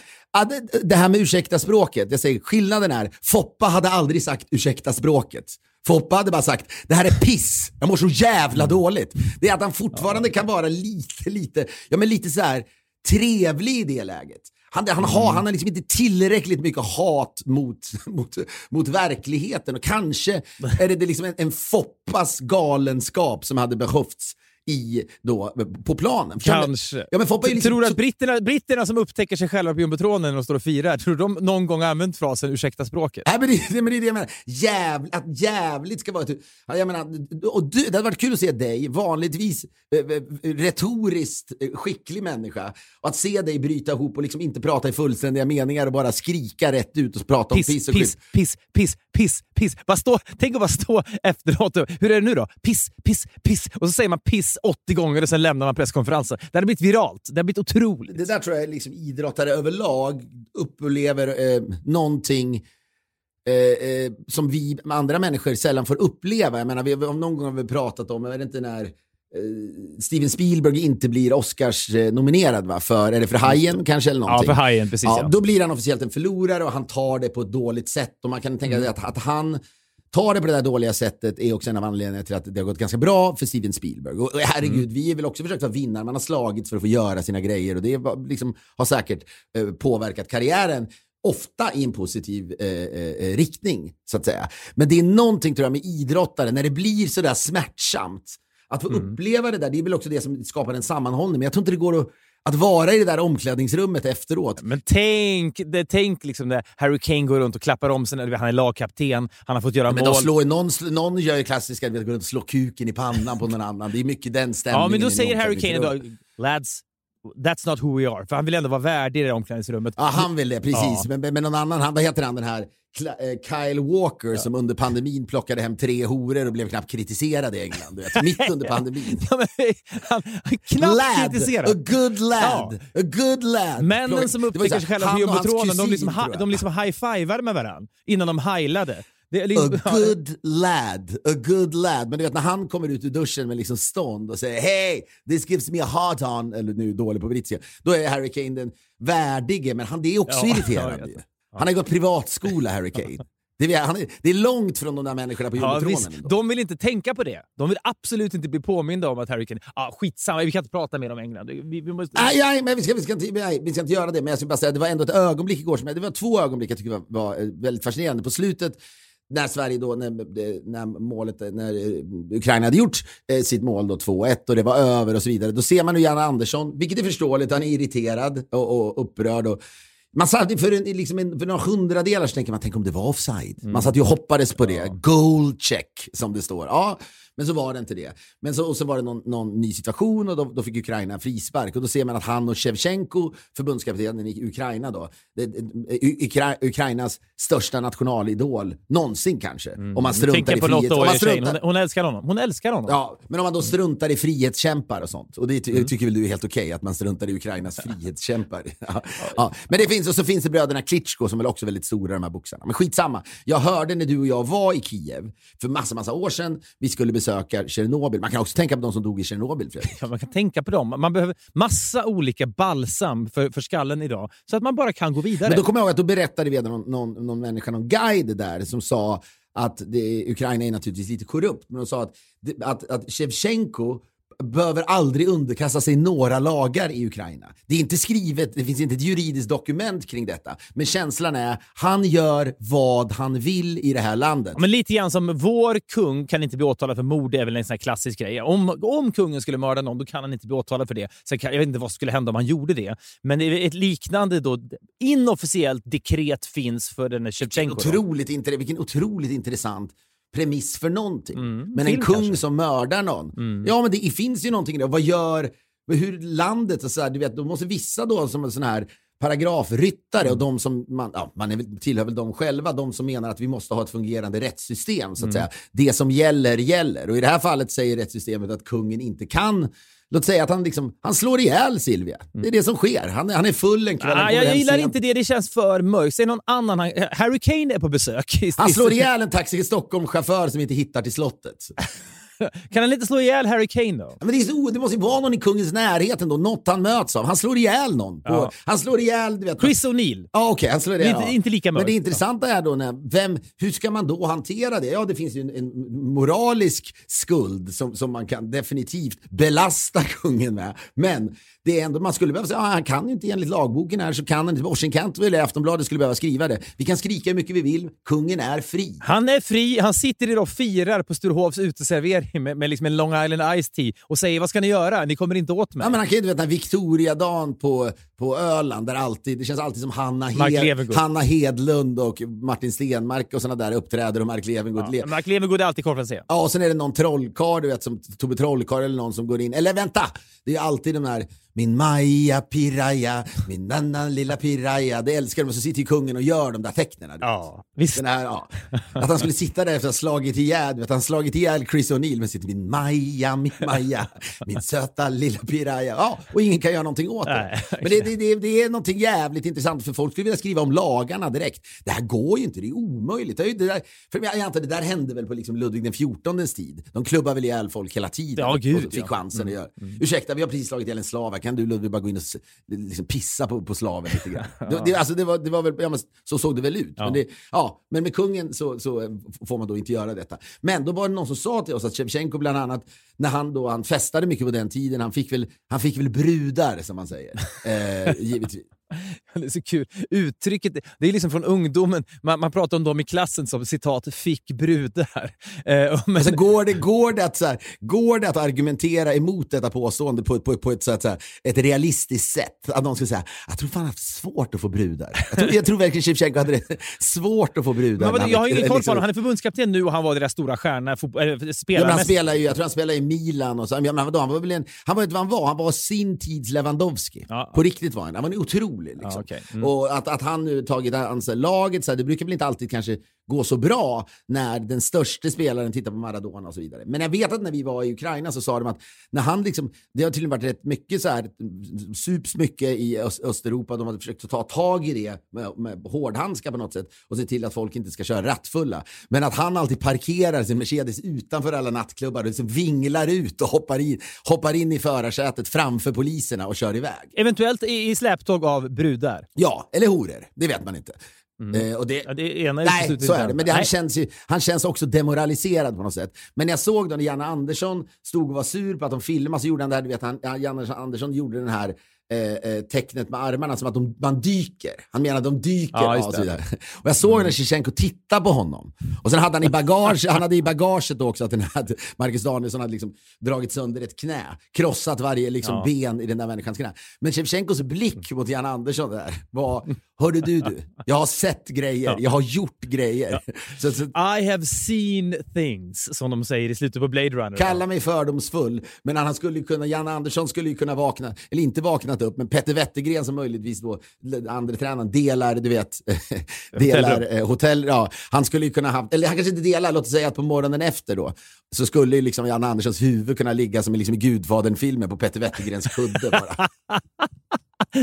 det här med ursäkta språket, jag säger skillnaden är, Foppa hade aldrig sagt ursäkta språket. Foppa hade bara sagt, det här är piss, jag mår så jävla dåligt. Det är att han fortfarande kan vara lite, lite, ja men lite så här trevlig i det läget. Han, han, har, han har liksom inte tillräckligt mycket hat mot, mot, mot verkligheten. Och kanske är det liksom en, en Foppas galenskap som hade behövts i, då, på planen. Kanske. Ja, men folk är liksom, tror du att britterna, britterna som upptäcker sig själva på jumbotronen de står och firar, tror du de någon gång har använt frasen ursäkta språket? Nej, men det, men det är det jag menar. Jävl, att jävligt ska vara ett... Jag menar, och du, det hade varit kul att se dig, vanligtvis eh, retoriskt skicklig människa, och att se dig bryta ihop och liksom inte prata i fullständiga meningar och bara skrika rätt ut och prata piss, om piss och piss, skit. piss, piss, piss, piss. Bara stå, tänk att bara stå efteråt. och- Hur är det nu då? Piss, piss, piss. Och så säger man piss 80 gånger och sen lämnar man presskonferensen. Det hade blivit viralt. Det hade blivit otroligt. Det där tror jag liksom idrottare överlag upplever eh, någonting eh, eh, som vi andra människor sällan får uppleva. Jag menar, vi, någon gång har vi pratat om, jag vet inte när, eh, Steven Spielberg inte blir Oscars-nominerad va? För, är det för Hajen kanske eller Ja, någonting? för Hajen, precis. Ja, Ja, Då blir han officiellt en förlorare och han tar det på ett dåligt sätt. Och man kan tänka sig att, att han tar det på det där dåliga sättet är också en av anledningarna till att det har gått ganska bra för Steven Spielberg. Och herregud, vi är väl också försökt vara vinnare. Man har slagits för att få göra sina grejer och det liksom, har säkert eh, påverkat karriären. Ofta i en positiv eh, eh, riktning, så att säga. Men det är någonting tror jag med idrottare, när det blir sådär smärtsamt. Att få uppleva det där, det är väl också det som skapar en sammanhållning. Men jag tror inte det går att, att vara i det där omklädningsrummet efteråt. Men tänk, det, tänk liksom när Harry Kane går runt och klappar om sig. när Han är lagkapten, han har fått göra Men mål. slår, någon, någon gör ju klassiska, vet, går runt och slår kuken i pannan på någon annan. Det är mycket den stämningen. ja, men då säger Harry Kane då, lads, that's not who we are. För han vill ändå vara värdig i det omklädningsrummet. Ja, han vill det, precis. Ja. Men, men någon annan, han, vad heter han den här? Eh, Kyle Walker som under pandemin plockade hem tre horor och blev knappt kritiserad i England. Vet, mitt under pandemin. Ja, men, han, knappt Lad, kritiserad. a good lad, a good lad. Männen som upptäcker sig själva på jumbotronen, de liksom, de liksom high-fivade med varandra innan de heilade. Det liksom, A good lad, a good lad. Men du vet när han kommer ut ur duschen med liksom stånd och säger hey, this gives me a hard on, eller nu dålig på brittiska, då är Harry Kane den värdige, men han, det är också Ja, irriterande. ju. Han har gått privatskola, Harry Kane. Det är, han det är långt från de där människorna på Ja, visst, ändå. de vill inte tänka på det. De vill absolut inte bli påminda om att Harry Kane... Ah, skitsamma, vi kan inte prata mer om England. Vi, vi måste... Nej, nej, men vi ska, vi, ska inte, nej, vi ska inte göra det. Men jag ska bara säga det var ändå ett ögonblick igår som, det var två ögonblick jag tycker var, var eh, väldigt fascinerande. På slutet, när Sverige då, när, när målet, när eh, Ukraina hade gjort eh, sitt mål då 2-1 och det var över och så vidare. Då ser man ju Janne Andersson, vilket är förståeligt, han är irriterad och, och upprörd. Och, man satt för, en, liksom en, för några hundradelar så tänker man, tänk om det var offside. Man satt ju och hoppades på det. Goal check, som det står. Ja, men så var det inte det. Men så, och så var det någon, någon ny situation och då, då fick Ukraina en frispark. Och då ser man att han och Shevchenko, förbundskaptenen i Ukraina då, det, Ukra, Ukrainas största nationalidol någonsin kanske. Om man struntar i frihet. Om man struntar, Hon, hon älskar honom. Hon älskar honom. Ja, men om man då struntar i frihetskämpar och sånt. Och det ty- Mm. tycker väl du är helt okej, att man struntar i Ukrainas frihetskämpar. Ja. Ja. Men det finns, och så finns det bröderna Klitschko som är också väldigt stora, de här boxarna. Men skitsamma. Jag hörde när du och jag var i Kiev för massa, massa år sedan, vi skulle besöka Tjernobyl. Man kan också tänka på de som dog i Tjernobyl, Fredrik. Ja, man kan tänka på dem. Man behöver massa olika balsam för, för skallen idag, så att man bara kan gå vidare. Men då kommer jag ihåg att då berättade vi någon, någon, någon människa, någon guide där, som sa att det, Ukraina är naturligtvis lite korrupt, men de sa att, att, att Shevchenko behöver aldrig underkasta sig några lagar i Ukraina. Det är inte skrivet, det finns inte ett juridiskt dokument kring detta. Men känslan är, han gör vad han vill i det här landet. Men lite grann som vår kung kan inte bli åtalad för mord, det är väl en sån här klassisk grej. Om, om kungen skulle mörda någon, då kan han inte bli åtalad för det. Sen kan, jag vet inte vad som skulle hända om han gjorde det. Men ett liknande då, inofficiellt dekret finns för den här Shevchenko. Otroligt, vilken otroligt intressant premiss för någonting. Mm, men film en kung kanske. Mm. som mördar någon. Ja, men det finns ju någonting där. Vad gör hur landet, och så här, du vet, då måste vissa då som en sån här paragrafryttare Mm. och de som, man, ja, man är, tillhör väl dem själva, de som menar att vi måste ha ett fungerande rättssystem. Så att Mm. säga. Det som gäller, gäller. Och i det här fallet säger rättssystemet att kungen inte kan Låt säga att han, liksom, han slår ihjäl Silvia. Det är det som sker. Han, han är full en kväll. Ah, jag gillar inte det, det känns för mörkt. Säg någon annan. Han, Harry Kane är på besök. Han slår ihjäl en Taxi Stockholm-chaufför som inte hittar till slottet. Kan han inte slå ihjäl Harry Kane då? Men det, så, det måste ju vara någon i kungens närhet ändå, något han möts av. Han slår ihjäl någon. På, Ja. Han slår ihjäl, du vet. Chris O'Neill. Ja, okej, han slår ihjäl. Inte- ja. inte lika Men det mörkt. intressanta är då, när, vem, hur ska man då hantera det? Ja, det finns ju en, en moralisk skuld som, som man kan definitivt belasta kungen med. Men det är ändå, man skulle behöva säga, ah, han kan ju inte enligt lagboken här, så kan han inte. Orsin Cantwell i Aftonbladet skulle behöva skriva det. Vi kan skrika hur mycket vi vill, kungen är fri. Han är fri, han sitter idag och firar på Sturehovs uteservering med, med liksom en Long Island Ice Tea och säger vad ska ni göra? Ni kommer inte åt mig. Ja, men han kan ju inte veta Victoriadagen på, på Öland där alltid, det känns alltid som Hanna, Hed. Hanna Hedlund och Martin Stenmark och sådana där uppträder och Mark Levengood. ja, Mark Levengood är alltid konferencier. Ja, och sen är det någon trollkarl, du vet, som Tobbe Trollkarl eller någon som går in. Eller vänta! Det är alltid de där min Maja Piraya, min nanna lilla Piraya. Det älskar de. Och så sitter ju kungen och gör de där tecknen. Ja, visst. Här, ja. Att han skulle sitta där efter att ha slagit ihjäl, vet, han slagit ihjäl Chris O'Neill men sitter min Maja, min Maja, min söta lilla Piraya. Ja, och ingen kan göra någonting åt det. Men det, det, det, det är någonting jävligt intressant för folk skulle vilja skriva om lagarna direkt. Det här går ju inte, det är omöjligt. Det är ju det där, för jag antar det där hände väl på liksom Ludvig den XIVs tid. De klubbar väl ihjäl folk hela tiden Ja, gud, och fick ja. chansen att göra. Ursäkta, vi har precis slagit ihjäl en slav här. Kan du Ludvig bara gå in och liksom pissa på, på slaven lite grann? det, det, alltså, det, var, det var väl, ja, men så såg det väl ut. Men, det, ja, men med kungen så, så eh, får man då inte göra detta. Men då var det någon som sa till oss att Shevchenko bland annat, när han då, han festade mycket på den tiden, han fick väl, han fick väl brudar som man säger. Eh, givetvis. Det är så kul. Uttrycket, det är liksom från ungdomen. Man, man pratar om dem i klassen som citat “fick brudar”. Eh, men, Alltså, går, det, går, det att, så här, går det att argumentera emot detta påstående på, på, på ett, så att, så här, ett realistiskt sätt? Att någon skulle säga jag tror fan har haft svårt att få brudar. Jag tror, jag tror verkligen Shevchenko hade det svårt att få brudar. men, när jag har ingen koll på liksom- honom. Han är förbundskapten nu och han var deras stora stjärna. Äh, Ja, men han spelar ju, jag tror han spelar i Milan och så. Men vadå, han var väl en, han var inte vad han var, han var sin tids Lewandowski. Ja. På riktigt var han, han var en otrolig. Liksom. Ja, okej. Mm. Och att, att han nu tagit ansvar laget, så här, det brukar väl inte alltid kanske gå så bra när den största spelaren tittar på Maradona och så vidare. Men jag vet att när vi var i Ukraina så sa de att när han liksom, det har tydligen varit rätt mycket så här, sups mycket i Öst, Östeuropa, de har försökt att ta tag i det med, med hårdhandskar på något sätt och se till att folk inte ska köra rattfulla. Men att han alltid parkerar sin Mercedes utanför alla nattklubbar och liksom vinglar ut och hoppar in, hoppar in i förarsätet framför poliserna och kör iväg. Eventuellt i, i släptåg av brudar. Ja, eller horor, det vet man inte. Eh, och det, Ja, det ena Nej, utesluter så är det. Men det, han, Nej. känns ju, han känns också demoraliserad på något sätt. Men jag såg då när Janne Andersson stod och var sur på att de filmade så gjorde han det här, du vet, han, Janne Andersson gjorde den här eh, eh, tecknet med armarna som att de, man dyker. Han menar att de dyker. Ja, och, så. Mm. vidare. och jag såg när Shevchenko tittade på honom. Och sen hade han i bagage, han hade i bagaget också att, den här, att Marcus Danielsson hade liksom dragit sönder ett knä. Krossat varje liksom, Ja. ben i den där människans knä. Men Shevchenkos blick mot Janne Andersson där var, hörde du du, jag har sett grejer, jag har gjort grejer. Så, så, I have seen things, som de säger i slutet på Blade Runner. Kalla mig fördomsfull, men han skulle kunna, Janne Andersson skulle ju kunna vakna, eller inte vaknat upp, men Petter Wettergren som möjligtvis då, andre tränaren delar, du vet, delar Hotellrum. eh, hotell, ja, han skulle ju kunna haft, eller han kanske inte delar, låt oss säga att på morgonen efter då, så skulle ju liksom Janne Anderssons huvud kunna ligga som i, liksom i Gudfadern-filmen på Petter Wettergrens kudde bara.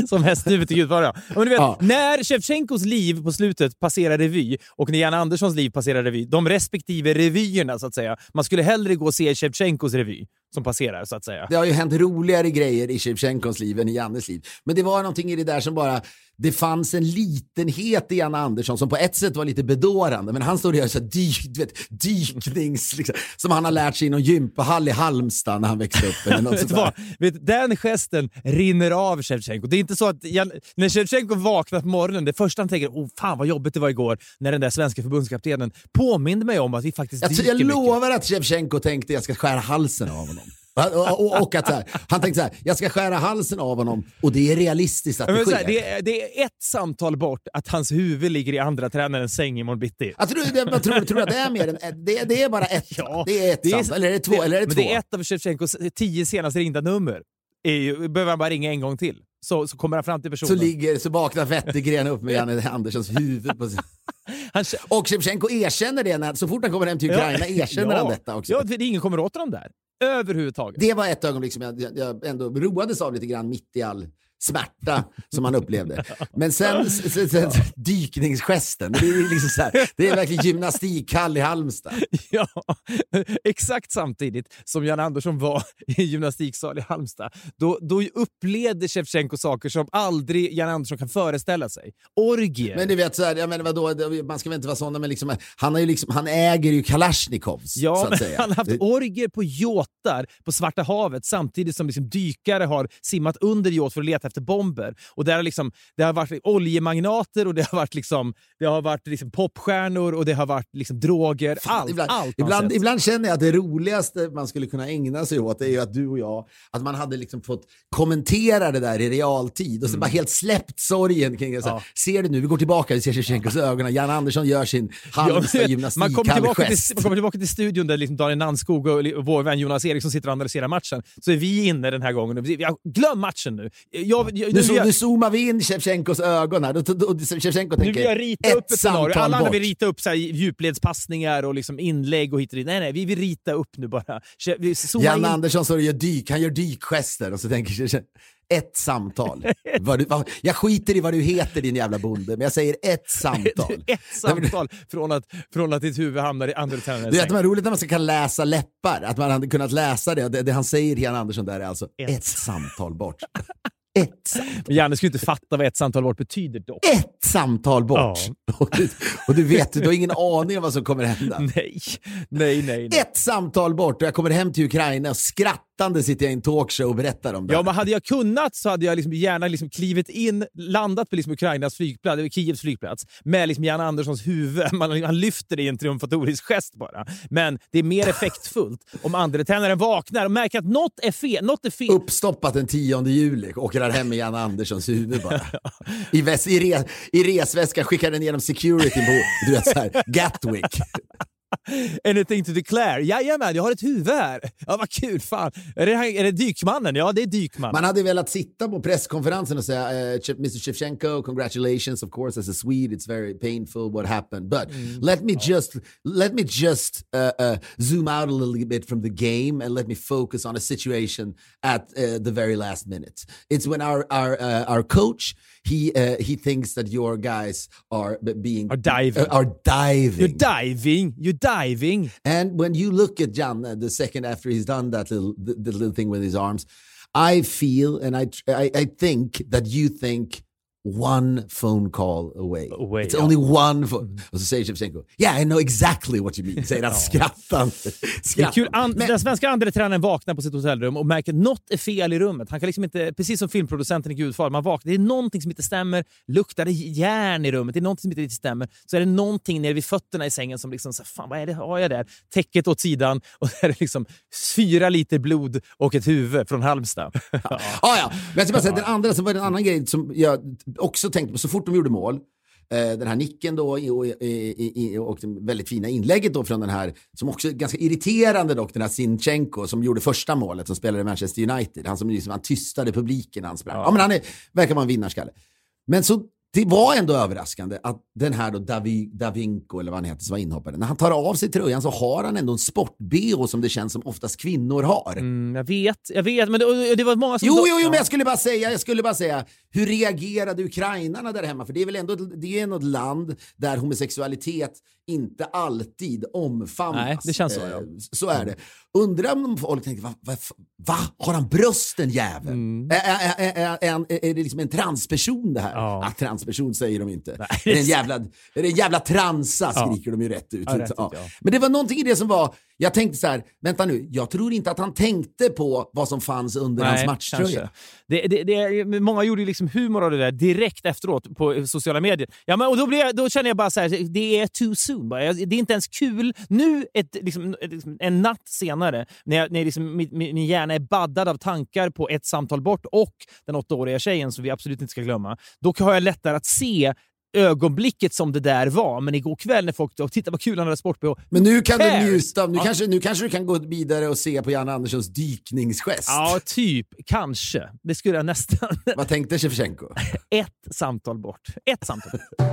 Som hästhuvudet i Gudfadern. Men du vet, Ja. När Shevchenkos liv på slutet passerar revy och när Jan Anderssons liv passerar revy, de respektive revyerna så att säga. Man skulle hellre gå och se Shevchenkos revy som passerar så att säga. Det har ju hänt roligare grejer i Shevchenkos liv än i Jannes liv. Men det var någonting i det där som bara, det fanns en litenhet i Janne Andersson som på ett sätt var lite bedårande. Men han stod och gör så här dyk, du vet, dyknings, liksom, som han har lärt sig i någon gympahall i Halmstad när han växte upp. Eller något Vet vad? Vet, den gesten rinner av Shevchenko. Det är inte så att Jan, när Shevchenko vaknar på morgonen, det första han tänker oh, fan vad jobbigt det var igår när den där svenska förbundskaptenen påminde mig om att vi faktiskt Jag, dyker jag mycket. lovar att Shevchenko tänkte jag ska skära halsen av honom. Och, och, och att så här, han tänkte så här, jag ska skära halsen av honom och det är realistiskt att Ja, det så sker. här, det, är, det är ett samtal bort att hans huvud ligger i andra tränarens säng imorgon bitti. Tror, jag tror, tror att det är mer än ett, det, det är bara ett. Ja, det är ett sant, eller är det två? eller är det två? det är ett av Shevchenkos tio senast ringda nummer. Ju, behöver han bara ringa en gång till, så, så kommer han fram till så, personen. ligger, så vaknar Wettergren upp med Janne Anderssons huvud på sig. han, Och Shevchenko erkänner det, när, så fort han kommer hem till Ukraina erkänner han detta också. Ja, det ingen kommer åt honom där. Överhuvudtaget. Det var ett ögonblick som jag, jag, jag ändå roades av lite grann mitt i all smärta som han upplevde. Men sen, sen, sen dykningsgesten, det är, liksom så här, det är verkligen gymnastikhall i Halmstad. Ja, exakt samtidigt som Jan Andersson var i gymnastiksal i Halmstad. Då, då upplevde Shevchenko saker som aldrig Jan Andersson kan föreställa sig. Orgier. Men du vet, så här, jag menar, vadå, man ska väl inte vara sådana, men liksom, han, har ju liksom, han äger ju Kalashnikovs. Ja, men han har haft orger på yachter på Svarta havet samtidigt som liksom dykare har simmat under yacht för att leta efter efter bomber. Och där har liksom, det har varit oljemagnater och det har varit, liksom, det har varit liksom popstjärnor och det har varit liksom droger. Fan, allt, ibland, allt ibland, ibland känner jag att det roligaste man skulle kunna ägna sig åt är att du och jag, att man hade liksom fått kommentera det där i realtid och sen bara helt släppt sorgen kring det. Mm. Ja. Ser du nu, vi går tillbaka, vi ser Shevchenkos ögon, Jan Andersson gör sin Ja, Halmstad man, kommer tillbaka till, man kommer tillbaka till studion där liksom Daniel Nannskog och vår vän Jonas Eriksson sitter och analyserar matchen. Så är vi inne den här gången. Glöm matchen nu! Jag, jag, Nu, så, jag- nu zoomar vi in Shevchenkos ögon här. Shevchenko Nu tänker, vill jag rita ett upp ett scenario. Alla andra vill rita upp så här djupledspassningar och liksom inlägg och hit och dit. Nej, nej, vi vill rita upp nu bara. Sh- Vi zoomar Jan in. Andersson står och gör dyk, han gör dykgester och så tänker jag ett samtal. Jag skiter i vad du heter din jävla bonde, men jag säger ett samtal. Ett samtal från att, från att ditt huvud hamnar i andra säng. det var roligt när man ska kunna läsa läppar, att man hade kunnat läsa det. Det, det han säger Jan Andersson där är alltså Ett. ett, samtal bort. Ett, sam- Men Janne skulle inte fatta vad ett samtal bort betyder dock. ett samtal bort. Och, du, och du vet, du har ingen aning om vad som kommer hända. Nej, nej, nej. nej. Ett samtal bort och jag kommer hem till Ukraina och skrattande sitter jag i en talkshow och berättar om det. Ja, men hade jag kunnat så hade jag liksom gärna liksom klivit in, landat på liksom Ukrainas flygplats, Kievs flygplats, med liksom Jan Anderssons huvud. Man, han lyfter det i en triumfatorisk gest bara. Men det är mer effektfullt om andre tränaren vaknar och märker att något är fel. Något är fel. Uppstoppat den 10 juli, åker där hem med Jan Anderssons huvud bara. I, väs, i, re, I resväskan skickar den igenom security på du vet, så här, Gatwick. Anything to declare? Jajamän, jag har ett huvud här. Ja, vad kul. Fan. Är det, är det dykmannen? Ja, det är dykmannen. Man hade velat sitta på presskonferensen och säga eh, Che- Mr Shevchenko, congratulations of course as a Swede it's very painful what happened but let me just let me just uh, uh, zoom out a little bit from the game and let me focus on a situation at uh, the very last minute. It's when our our uh, our coach he uh, he thinks that your guys are being Are diving. uh, are diving You're diving. You're diving. And when you look at Jan, uh, the second after he's done that little the, the little thing with his arms, I feel and I, tr- I I think that you think one phone call away. Away, It's ja. only one phone. Och så säger Shevchenko, yeah I know exactly what you mean. Säger han skrattande. Skrattande. Men- den svenska andre tränaren vaknar på sitt hotellrum och märker att något är fel i rummet. Han kan liksom inte, precis som filmproducenten i Gudfadern, man vaknar, det är någonting som inte stämmer. Luktar det järn i rummet? Det är någonting som inte riktigt stämmer. Så är det någonting nere vid fötterna i sängen som liksom, så, fan vad är det, har jag där? Täcket åt sidan och där är det liksom fyra liter blod och ett huvud från Halmstad. Ah, ja. Men jag ska bara säga, den andra så var en annan grej som jag också tänkte på så fort de gjorde mål. Eh, den här nicken då och, det väldigt fina inlägget då från den här, som också är ganska irriterande dock, den här Sinchenko som gjorde första målet som spelade i Manchester United. Han som liksom, han tystade publiken när han sprang. Ja. men han är, verkar vara en vinnarskalle. Men så det var ändå överraskande att den här då Davi, Davinko, eller vad han heter, som var inhoppare, när han tar av sig tröjan så har han ändå en sport-bh som det känns som oftast kvinnor har. Mm, jag vet, jag vet. Men det, det var många som... Jo, jo, jo, men jag skulle bara säga, jag skulle bara säga, hur reagerade ukrainarna där hemma? För det är väl ändå det är något land där homosexualitet inte alltid omfamnas. Nej, det känns så, ja. Eh, Så är det. Undrar om folk tänker, va, va, va? Har han brösten jäveln? Mm. Är, är, är, är, det liksom en transperson det här? Ja. Ah, transperson säger de inte. Nej. Är det en jävla, är det en jävla transa Ja. skriker de ju rätt ut. Ja, rätt ut, Ja. ja. Men det var någonting i det som var, jag tänkte så här, vänta nu, jag tror inte att han tänkte på vad som fanns under hans matchtröja. Det, det, det, många gjorde liksom humor av det där direkt efteråt på sociala medier. Ja, men, och då, jag, då känner jag bara så här, det är too soon. Bara. Det är inte ens kul. Nu, ett, liksom, liksom, en natt senare, när, jag, när liksom, min, min min hjärna är baddad av tankar på ett samtal bort och den åttaåriga tjejen som vi absolut inte ska glömma, då har jag lättare att se ögonblicket som det där var. Men igår kväll när folk och titta vad kul han hade sport-bh. Men nu kan du njuta nu, Ja. kanske, nu kanske du kan gå vidare och se på Janne Anderssons dykningsgest. Ja, typ. Kanske. Det skulle jag nästan... Vad tänkte Shevchenko? Ett samtal bort. Ett samtal bort.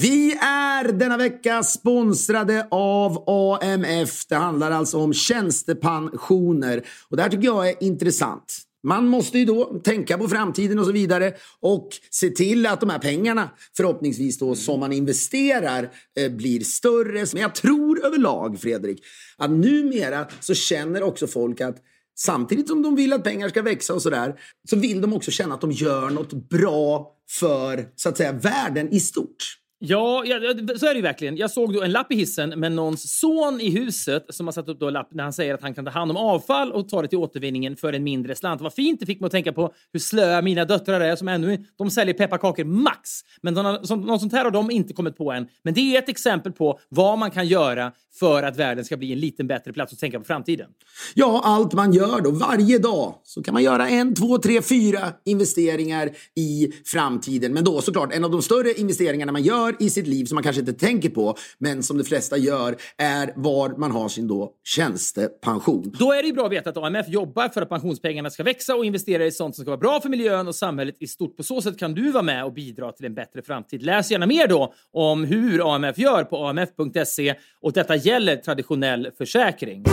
Vi är denna vecka sponsrade av AMF. Det handlar alltså om tjänstepensioner. Och det här tycker jag är intressant. Man måste ju då tänka på framtiden och så vidare och se till att de här pengarna förhoppningsvis då som man investerar eh, blir större. Men jag tror överlag, Fredrik, att numera så känner också folk att Samtidigt som de vill att pengar ska växa och sådär, så vill de också känna att de gör något bra för, så att säga, världen i stort. Ja, ja, så är det ju verkligen. Jag såg då en lapp i hissen med någons son i huset som har satt upp då en lapp när han säger att han kan ta hand om avfall och ta det till återvinningen för en mindre slant. Vad fint det fick mig att tänka på hur slöa mina döttrar är som ännu de säljer pepparkakor max. Men de har, som, något sånt här har de inte kommit på än. Men det är ett exempel på vad man kan göra för att världen ska bli en liten bättre plats att tänka på framtiden. Ja, allt man gör då varje dag så kan man göra en, två, tre, fyra investeringar i framtiden. Men då såklart, en av de större investeringarna man gör i sitt liv som man kanske inte tänker på, men som de flesta gör, är var man har sin då tjänstepension. Då är det ju bra att veta att AMF jobbar för att pensionspengarna ska växa och investera i sånt som ska vara bra för miljön och samhället i stort. På så sätt kan du vara med och bidra till en bättre framtid. Läs gärna mer då om hur AMF gör på amf.se och detta gäller traditionell försäkring.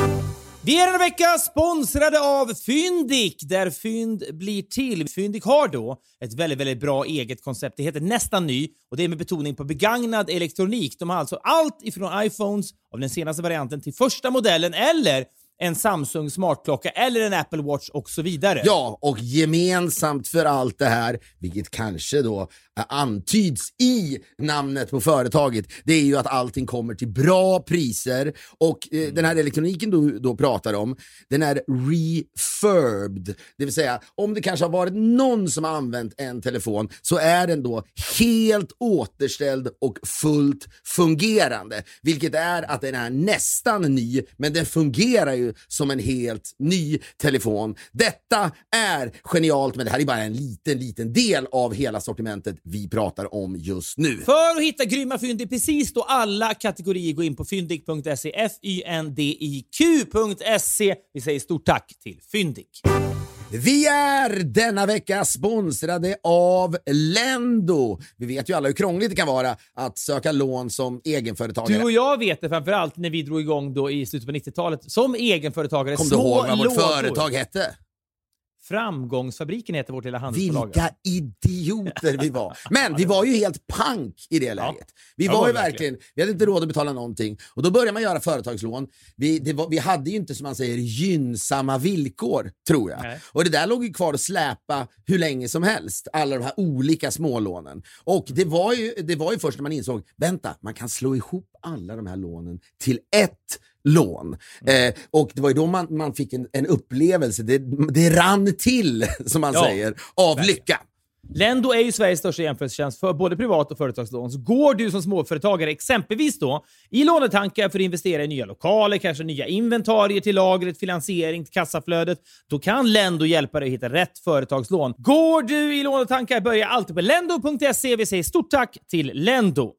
Vi är denna vecka sponsrade av Fyndik, där fynd blir till. Fyndik har då ett väldigt, väldigt bra eget koncept. Det heter Nästan ny och det är med betoning på begagnad elektronik. De har alltså allt ifrån iPhones av den senaste varianten till första modellen eller en Samsung smartklocka eller en Apple Watch och så vidare. Ja, och gemensamt för allt det här, vilket kanske då antyds i namnet på företaget, det är ju att allting kommer till bra priser och eh, mm. den här elektroniken du då pratar om, den är refurbed. Det vill säga, om det kanske har varit någon som har använt en telefon så är den då helt återställd och fullt fungerande. Vilket är att den är nästan ny, men den fungerar ju som en helt ny telefon. Detta är genialt, men det här är bara en liten, liten del av hela sortimentet vi pratar om just nu. För att hitta grymma fynd i precis då alla kategorier, gå in på fyndik.se, f-y-n-d-i-q.se. Vi säger stort tack till Fyndik. Vi är denna vecka sponsrade av Lendo. Vi vet ju alla hur krångligt det kan vara att söka lån som egenföretagare. Du och jag vet det framförallt när vi drog igång då i slutet på 90-talet som egenföretagare. Kom du ihåg vad vårt företag hette? Framgångsfabriken heter vårt lilla handelsbolag. Vilka idioter vi var! Men vi var ju helt pank i det läget. Vi var, ju verkligen, vi hade inte råd att betala någonting. Och då började man göra företagslån. Vi, var, vi hade ju inte, som man säger, gynnsamma villkor, tror jag. Nej. Och det där låg ju kvar att släpa hur länge som helst. Alla de här olika smålånen. Och det var ju, det var ju först när man insåg, vänta, man kan slå ihop alla de här lånen till ett lån. Mm. Eh, och det var ju då man, man fick en, en upplevelse, det, det rann till, som man ja, säger, av verkligen. lycka. Lendo är ju Sveriges största jämförelsetjänst för både privat och företagslån. Så går du som småföretagare exempelvis då i lånetankar för att investera i nya lokaler, kanske nya inventarier till lagret, finansiering till kassaflödet, då kan Lendo hjälpa dig att hitta rätt företagslån. Går du i lånetankar, börja alltid på lendo.se. Vi säger stort tack till Lendo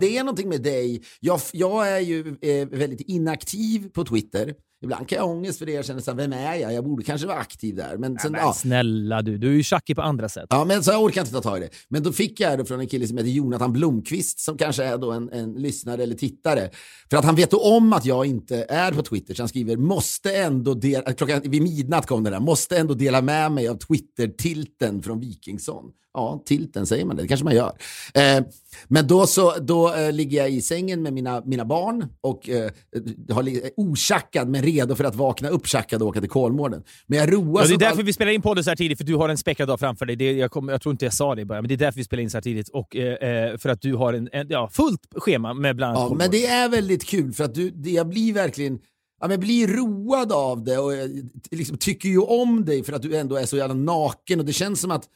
det är någonting med dig. Jag, jag är ju eh, väldigt inaktiv på Twitter. Ibland kan jag ha ångest för det. Jag känner så här, vem är jag? Jag borde kanske vara aktiv där. Men, sen, ja, men Snälla du, du är ju tjackig på andra sätt. Ja, men så jag orkar inte ta tag i det. Men då fick jag det från en kille som heter Jonathan Blomqvist som kanske är då en, en lyssnare eller tittare. För att han vet om att jag inte är på Twitter så han skriver måste ändå dela, klockan vid midnatt kom det där, måste ändå dela med mig av Twitter-tilten från Wikingsson. Ja, tilten säger man det, det kanske man gör. Eh, men då, så, då eh, ligger jag i sängen med mina, mina barn och eh, har, otjackad men redo för att vakna upp och åka till Kolmården. Men jag roar ja, Det är därför all... vi spelar in podden så här tidigt, för du har en späckad dag framför dig. Det, jag, kom, jag tror inte jag sa det i början, men det är därför vi spelar in så här tidigt. Och, eh, eh för att du har en, en ja, fullt schema med bland annat Ja, men det är väldigt kul för att du, det, jag blir verkligen ja, men blir road av det och jag, liksom, tycker ju om dig för att du ändå är så jävla naken och det känns som att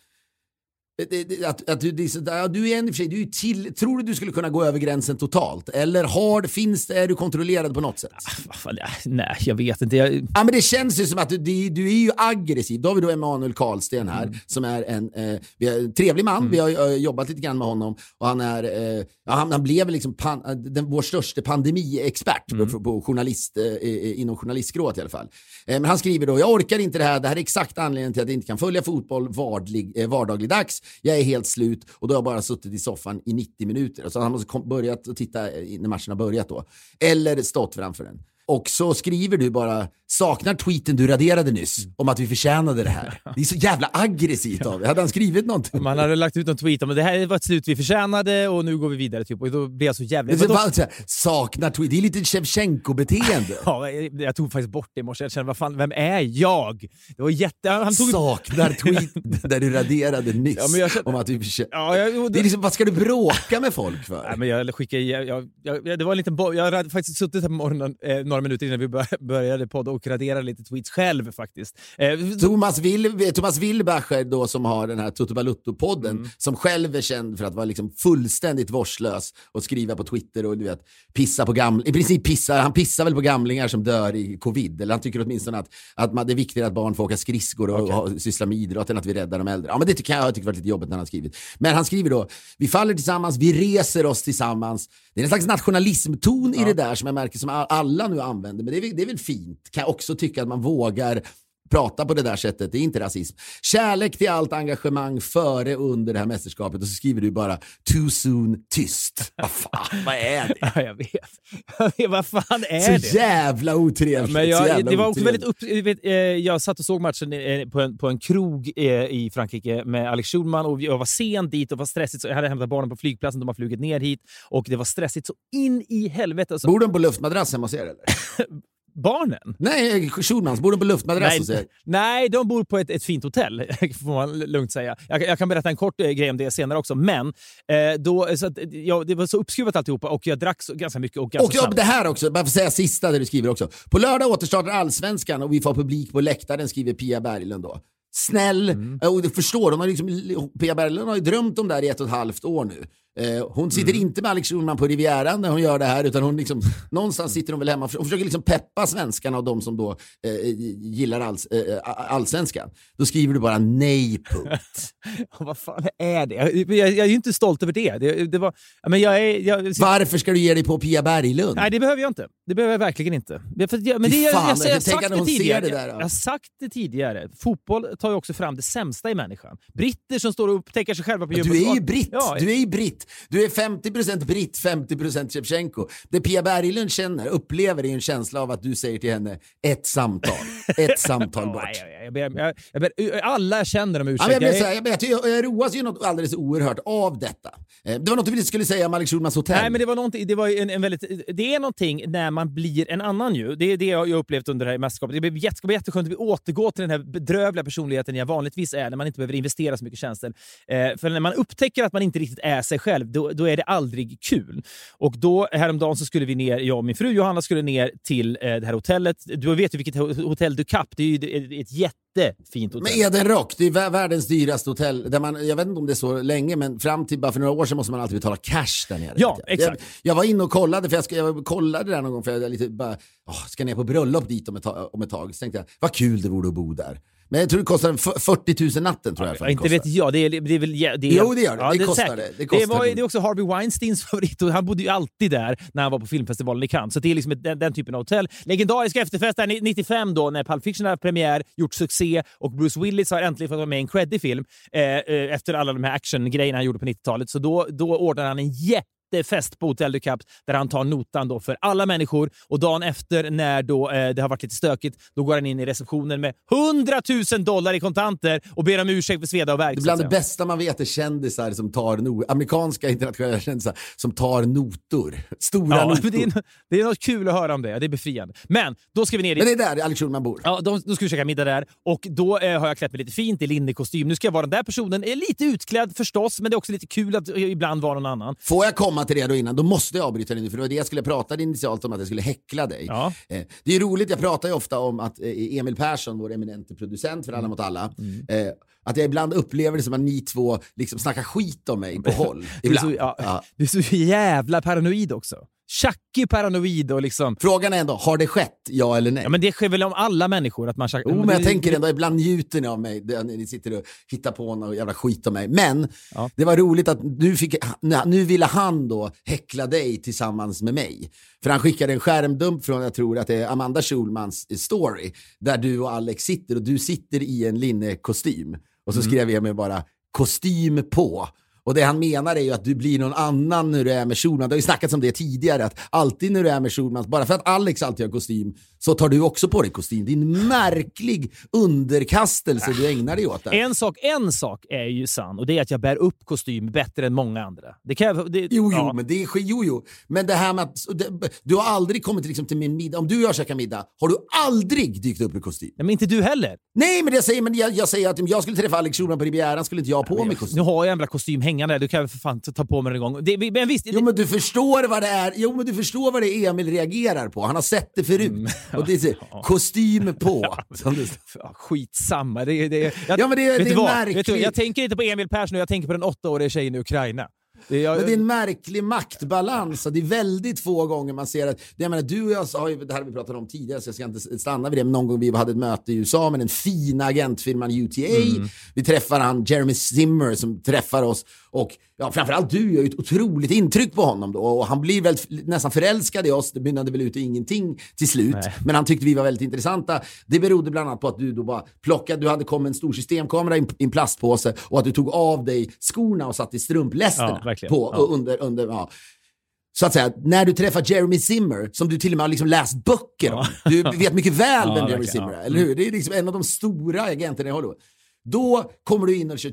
att, att du, det, du är en för sig, du är till, tror du du skulle kunna gå över gränsen totalt? Eller har, finns det, är du kontrollerad på något sätt? Ah, nej, jag vet inte. Jag... Ja, men det känns ju som att du, du, du är ju aggressiv. Då har vi då Emanuel Karlsten här mm. som är en eh, en trevlig man. Mm. Vi har uh, jobbat lite grann med honom och han är, uh, ja, han, han, blev liksom pan, den, vår största pandemiexpert mm. på, på journalist, uh, inom journalistskrået i alla fall. men han skriver då, jag orkar inte det här. Det här är exakt anledningen till att jag inte kan följa fotboll vardlig, vardagligdags jag är helt slut och då har jag bara suttit i soffan i 90 minuter. Så han måste börjat titta när matchen har börjat då. Eller stått framför den. Och så skriver du bara saknar tweeten du raderade nyss om att vi förtjänade det här. Det är så jävla aggressivt av dig. Hade han skrivit någonting? Man hade lagt ut en tweet om att det här var ett slut vi förtjänade och nu går vi vidare. Typ. Och då blev jag så jävla... Är så, här, saknar tweet. Det är lite Shevchenko-beteende. Ja, jag, tog faktiskt bort det i morse. Jag kände, vad fan, vem är jag? Det var jätte... Han tog... Saknar tweet där du raderade nyss Ja, men jag känner- om att vi förtjänade... Ja, jag, Det är liksom, vad ska du bråka med folk för? Nej, men jag skickade, jag, jag, jag, det var en liten bo- jag hade faktiskt suttit här på morgonen eh, några minuter innan vi bör, började podda och raderade lite tweets själv faktiskt. Eh, Thomas, Will, Thomas Wilbacher då som har den här Toto Balutto-podden Mm. som själv är känd för att vara liksom fullständigt vårdslös och skriva på Twitter och du vet, pissa på gamlingar. I princip pissar, han pissar väl på gamlingar som dör i covid. Eller han tycker åtminstone att, att man, det är viktigare att barn får åka skridskor och, och syssla med idrott än att vi räddar de äldre. Ja men det tycker jag, tycker varit lite jobbigt när han har skrivit. Men han skriver då, vi faller tillsammans, vi reser oss tillsammans. Det är en slags nationalismton i det där som jag märker som alla nu använder. Men det är, det är väl fint. Jag också tycka att man vågar prata på det där sättet. Det är inte rasism. Kärlek till allt engagemang före och under det här mästerskapet och så skriver du bara too soon tyst. Vad fan, vad är det? ja, jag vet. Jag vet. Vad fan är Så det? jävla otrevligt. Men så jag, jävla det var också otrevligt. väldigt upp, jag vet, eh, jag satt och såg matchen eh, på en, på en krog eh, i Frankrike med Alex Schulman och jag var sen dit och var stressigt. Så jag hade hämtat barnen på flygplatsen, de har flugit ner hit och det var stressigt så in i helvete. Alltså, Bor de på luftmadrass hemma hos er eller? barnen? Nej, Schulmans, bor de på luftmadrass? Nej, nej, de bor på ett, ett fint hotell, får man lugnt säga. Jag, jag kan berätta en kort eh, grej om det senare också, men eh, då, så att, eh, ja, det var så uppskruvat alltihopa och jag drack så, ganska mycket och ganska Och ja, det här också, bara för att säga sista det du skriver också. På lördag återstartar allsvenskan och vi får publik på läktaren, skriver Pia Berglund då. Snäll, Mm. och du förstår, hon har liksom, Pia Berglund har ju drömt om det här i ett och ett halvt år nu. Eh, hon sitter Mm. inte med Alex Schulman på Rivieran när hon gör det här, utan hon liksom, någonstans sitter hon väl hemma och försöker liksom peppa svenskarna och de som då eh, gillar alls, eh, allsvenskan. Då skriver du bara nej, punkt. Vad fan är det? Jag, jag, jag är ju inte stolt över det. det, det var, ja, men jag är, jag, Varför ska du ge dig på Pia Berglund? Nej, det behöver jag inte. Det behöver jag verkligen inte. För, jag, men Fy det, jag, fan, jag, jag, jag, har sagt det tidigare. det där, jag, då. jag har sagt det tidigare. Fotboll tar ju också fram det sämsta i människan. Britter som står och upptäcker sig själva på Du djupet. är ju britt. Ja, Du är ju britt. Du är 50% britt, 50% Shevchenko. Det Pia Berglund känner, upplever, är en känsla av att du säger till henne ett samtal. Ett samtal bort. Jag, jag, ber, jag, jag ber, alla känner om Ja, ursäkt. men jag, Jag här, jag, jag, jag, jag roas ju något alldeles oerhört av detta. Eh, Det var något du skulle säga om Alex Schulmans hotell. Nej, men det var någonting, det var en, en väldigt, det är någonting när man blir en annan ju. Det är det jag har upplevt under det här mästerskapet. Det ska bli jätteskönt att vi återgår till den här bedrövliga personligheten jag vanligtvis är när man inte behöver investera så mycket tjänster. Eh, för när man upptäcker att man inte riktigt är sig själv, då, då är det aldrig kul. Och då häromdagen så skulle vi ner, jag och min fru Johanna skulle ner till eh, det här hotellet. Du vet ju vilket ho- hotell du Cap, det är ju ett, ett jättefint hotell. Men Eden Rock, det är vä- världens dyraste hotell. Där man, jag vet inte om det är så länge, men fram till bara för några år sedan måste man alltid betala cash där nere. Ja, jag, exakt. Jag, var inne och kollade, för jag, ska, jag kollade där någon gång, för jag lite bara, åh, ska ner på bröllop dit om ett, tag, om ett tag. Så tänkte jag, vad kul det vore att bo där. Men jag tror det kostar en f- 40 000 natten tror jag. Ja, det inte vet jag. Det är, det är väl... ja, Det är, Jo, det gör det. Det är kostar det. Det Det, kostar var, det. det är också Harvey Weinsteins favorit och han bodde ju alltid där när han var på filmfestivalen i Cannes. Så det är liksom den, den typen av hotell. Legendarisk efterfest där 95 då när Pulp Fiction hade premiär, gjort succé och Bruce Willis har äntligen fått vara med i en creddig film eh, eh, efter alla de här actiongrejerna han gjorde på 90-talet. Så då, då ordnade han en jättefest på Hotel du Cap där han tar notan då för alla människor och dagen efter när då, eh, det har varit lite stökigt, då går han in i receptionen med 100 000 dollar i kontanter och ber om ursäkt för sveda och värk. Det är så bland det bästa man vet är kändisar som tar no amerikanska internationella kändisar som tar notor. Stora Ja, notor. men det, är, det är något kul att höra om det. Det är befriande. Men då ska vi ner Men dit. det är där Alex Schulman bor. Ja, då, då ska vi käka middag där och då eh, har jag klätt mig lite fint i linnekostym. Nu ska jag vara den där personen. Är lite utklädd förstås, men det är också lite kul att eh, ibland vara någon annan. Får jag komma till det då innan, då måste jag avbryta dig nu, för det var det jag skulle prata initialt om, att jag skulle häckla dig. Ja. Eh, det är roligt, jag pratar ju ofta om att eh, Emil Persson, vår eminente producent för Alla mot alla, Mm. eh, att jag ibland upplever det som att ni två liksom snackar skit om mig på håll. Du är, så, ja, Ja. du är så jävla paranoid också. Tjackig paranoid och liksom... Frågan är ändå, har det skett, ja eller nej? Ja, men det sker väl om alla människor att man tjackar. Jo, men jag det- tänker ändå, ibland njuter ni av mig, där ni sitter och hittar på något jävla skit om mig. Men Ja. det var roligt att nu, fick, nu ville han då häckla dig tillsammans med mig. För han skickade en skärmdump från, jag tror att det är Amanda Schulmans story, där du och Alex sitter och du sitter i en linnekostym. Och så Mm. skrev jag mig bara, kostym på. Och det han menar är ju att du blir någon annan när du är med Schulman. Det har ju snackats om det tidigare, att alltid när du är med Schulman, bara för att Alex alltid har kostym, så tar du också på dig kostym. Det är en märklig underkastelse du ägnar dig åt. Där. En sak, en sak är ju sann och det är att jag bär upp kostym bättre än många andra. Det kan jag, det, Jo, jo, ja. men det är jo, jo. Men det här med att det, du har aldrig kommit liksom till min middag. Om du och jag käkar middag, har du aldrig dykt upp i kostym? Nej, men inte du heller. Nej, men jag säger, men jag, jag säger att om jag skulle träffa Alex Schulman på Rivieran skulle inte jag ha på mig kostym. Nu har jag en jävla kostym hängande. Du kan väl för fan ta på mig den en gång. Det, men visst, Jo men du förstår vad det är Jo men du förstår vad det är Emil reagerar på. Han har sett det förut. Mm. Och det är så, kostym på. Som det, Ja, skitsamma. Det, det, jag, Ja, men det- det är märkligt. Du, jag tänker inte på Emil Persson, jag tänker på den åttaåriga tjejen i Ukraina. Det, jag, men det är en märklig maktbalans. Det är väldigt få gånger man ser att... Jag menar, du och jag har ju, det här har vi pratat om tidigare så jag ska inte stanna vid det. Men någon gång vi hade ett möte i USA med den fina agentfirman UTA. Mm. Vi träffar han Jeremy Zimmer som träffar oss. Och ja, framförallt du gör ju ett otroligt intryck på honom då. Och han blir väl nästan förälskad i oss. Det mynnade väl ut i ingenting till slut. Nej. Men han tyckte vi var väldigt intressanta. Det berodde bland annat på att du då bara plockade, du hade kommit en stor systemkamera i en- i plastpåse och att du tog av dig skorna och satte strumplästerna Ja, på Ja. under, under ja. Så att säga, när du träffar Jeremy Zimmer, som du till och med har liksom läst böcker om, du vet mycket väl vem Jeremy Zimmer är, eller hur? Det är liksom en av de stora agenterna i Hollywood. Då kommer du in och kör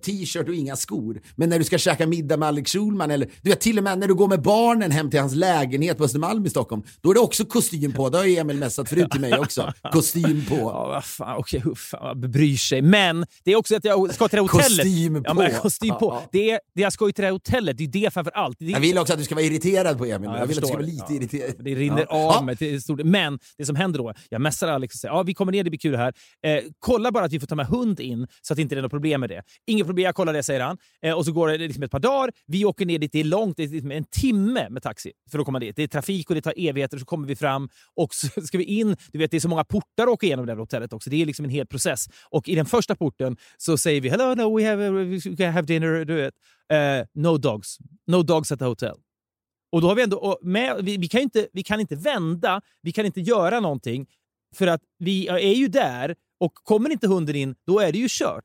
t-shirt och inga skor. Men när du ska käka middag med Alex Schulman, eller du vet till och med när du går med barnen hem till hans lägenhet på Östermalm i Stockholm, då är det också kostym på. Det har ju Emil messat förut till mig också. Kostym på. Ja, vad fan, okej, hur fan, bryr sig. Men det är också att jag ska till det hotellet. Kostym Ja, men, på. kostym Ja, på. ja. Det är, det jag ska ju till det hotellet, det är det framför allt. Det är, Jag vill också att du ska vara irriterad på Emil. Ja, jag, vill att du ska vara lite Ja, irriterad. Det rinner Ja. av Ja. mig till stort. Men det som händer då, jag messar Alex och säger ja, vi kommer ner, det blir kul här. Eh, kolla bara att vi får ta med hund in så att det inte är något problem med det. Inget problem, jag kollar det, säger han. Eh, och så går det liksom ett par dagar. Vi åker ner dit, det är långt, det är liksom en timme med taxi för att komma dit. Det är trafik och det tar evigheter, så kommer vi fram och så ska vi in. Du vet, det är så många portar att åka igenom det här hotellet också. Det är liksom en hel process. Och i den första porten så säger vi hello, no, we have, uh, we can have dinner, Du vet. Eh, no dogs. No dogs at the hotel. Och då har vi ändå, med, vi, vi, kan inte, vi kan inte vända, vi kan inte göra någonting för att vi är ju där och kommer inte hunden in, då är det ju kört.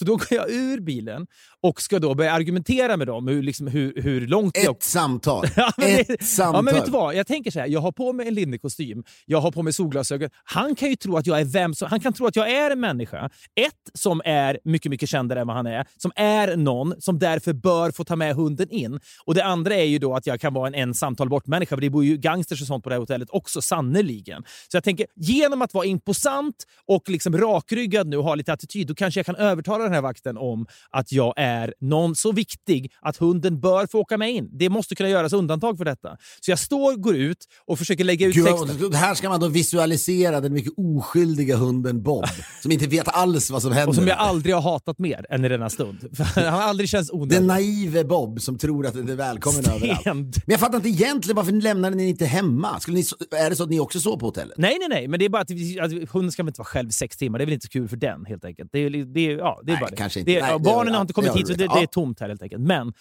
Så då går jag ur bilen och ska då börja argumentera med dem hur, liksom, hur, hur långt jag... Ett samtal. Ja, men Ett samtal. Ja, men vet du vad? Jag tänker så här, jag har på mig en linnig kostym, jag har på mig solglasögon. Han kan ju tro att jag är vem som... Han kan tro att jag är en människa. Ett, som är mycket, mycket kändare än vad han är. Som är någon som därför bör få ta med hunden in. Och det andra är ju då att jag kan vara en en samtal bort-människa, för det bor ju gangsters och sånt på det här hotellet också, sannerligen. Så jag tänker, genom att vara imposant och liksom rakryggad nu och ha lite attityd, då kanske jag kan övertala den här vakten om att jag är någon så viktig att hunden bör få åka med in. Det måste kunna göras undantag för detta. Så jag står, går ut och försöker lägga ut Gud, texten. här ska man då visualisera den mycket oskyldiga hunden Bob, som inte vet alls vad som händer. Och som jag aldrig har hatat mer än i denna stund. Han har aldrig känts Den onödig. naive Bob som tror att det är välkommen överallt. Stend. Men jag fattar inte egentligen varför lämnade ni inte hemma? Skulle ni, är det så att ni också sov på hotellet? Nej, nej, nej. Men det är bara att, vi, att hunden ska väl inte vara själv sex timmar. Det är väl inte så kul för den helt enkelt. Det är, det är, ja, det är Nej, kanske inte. det Nej, barnen har inte kommit hit, så det, det är tomt här helt enkelt. Men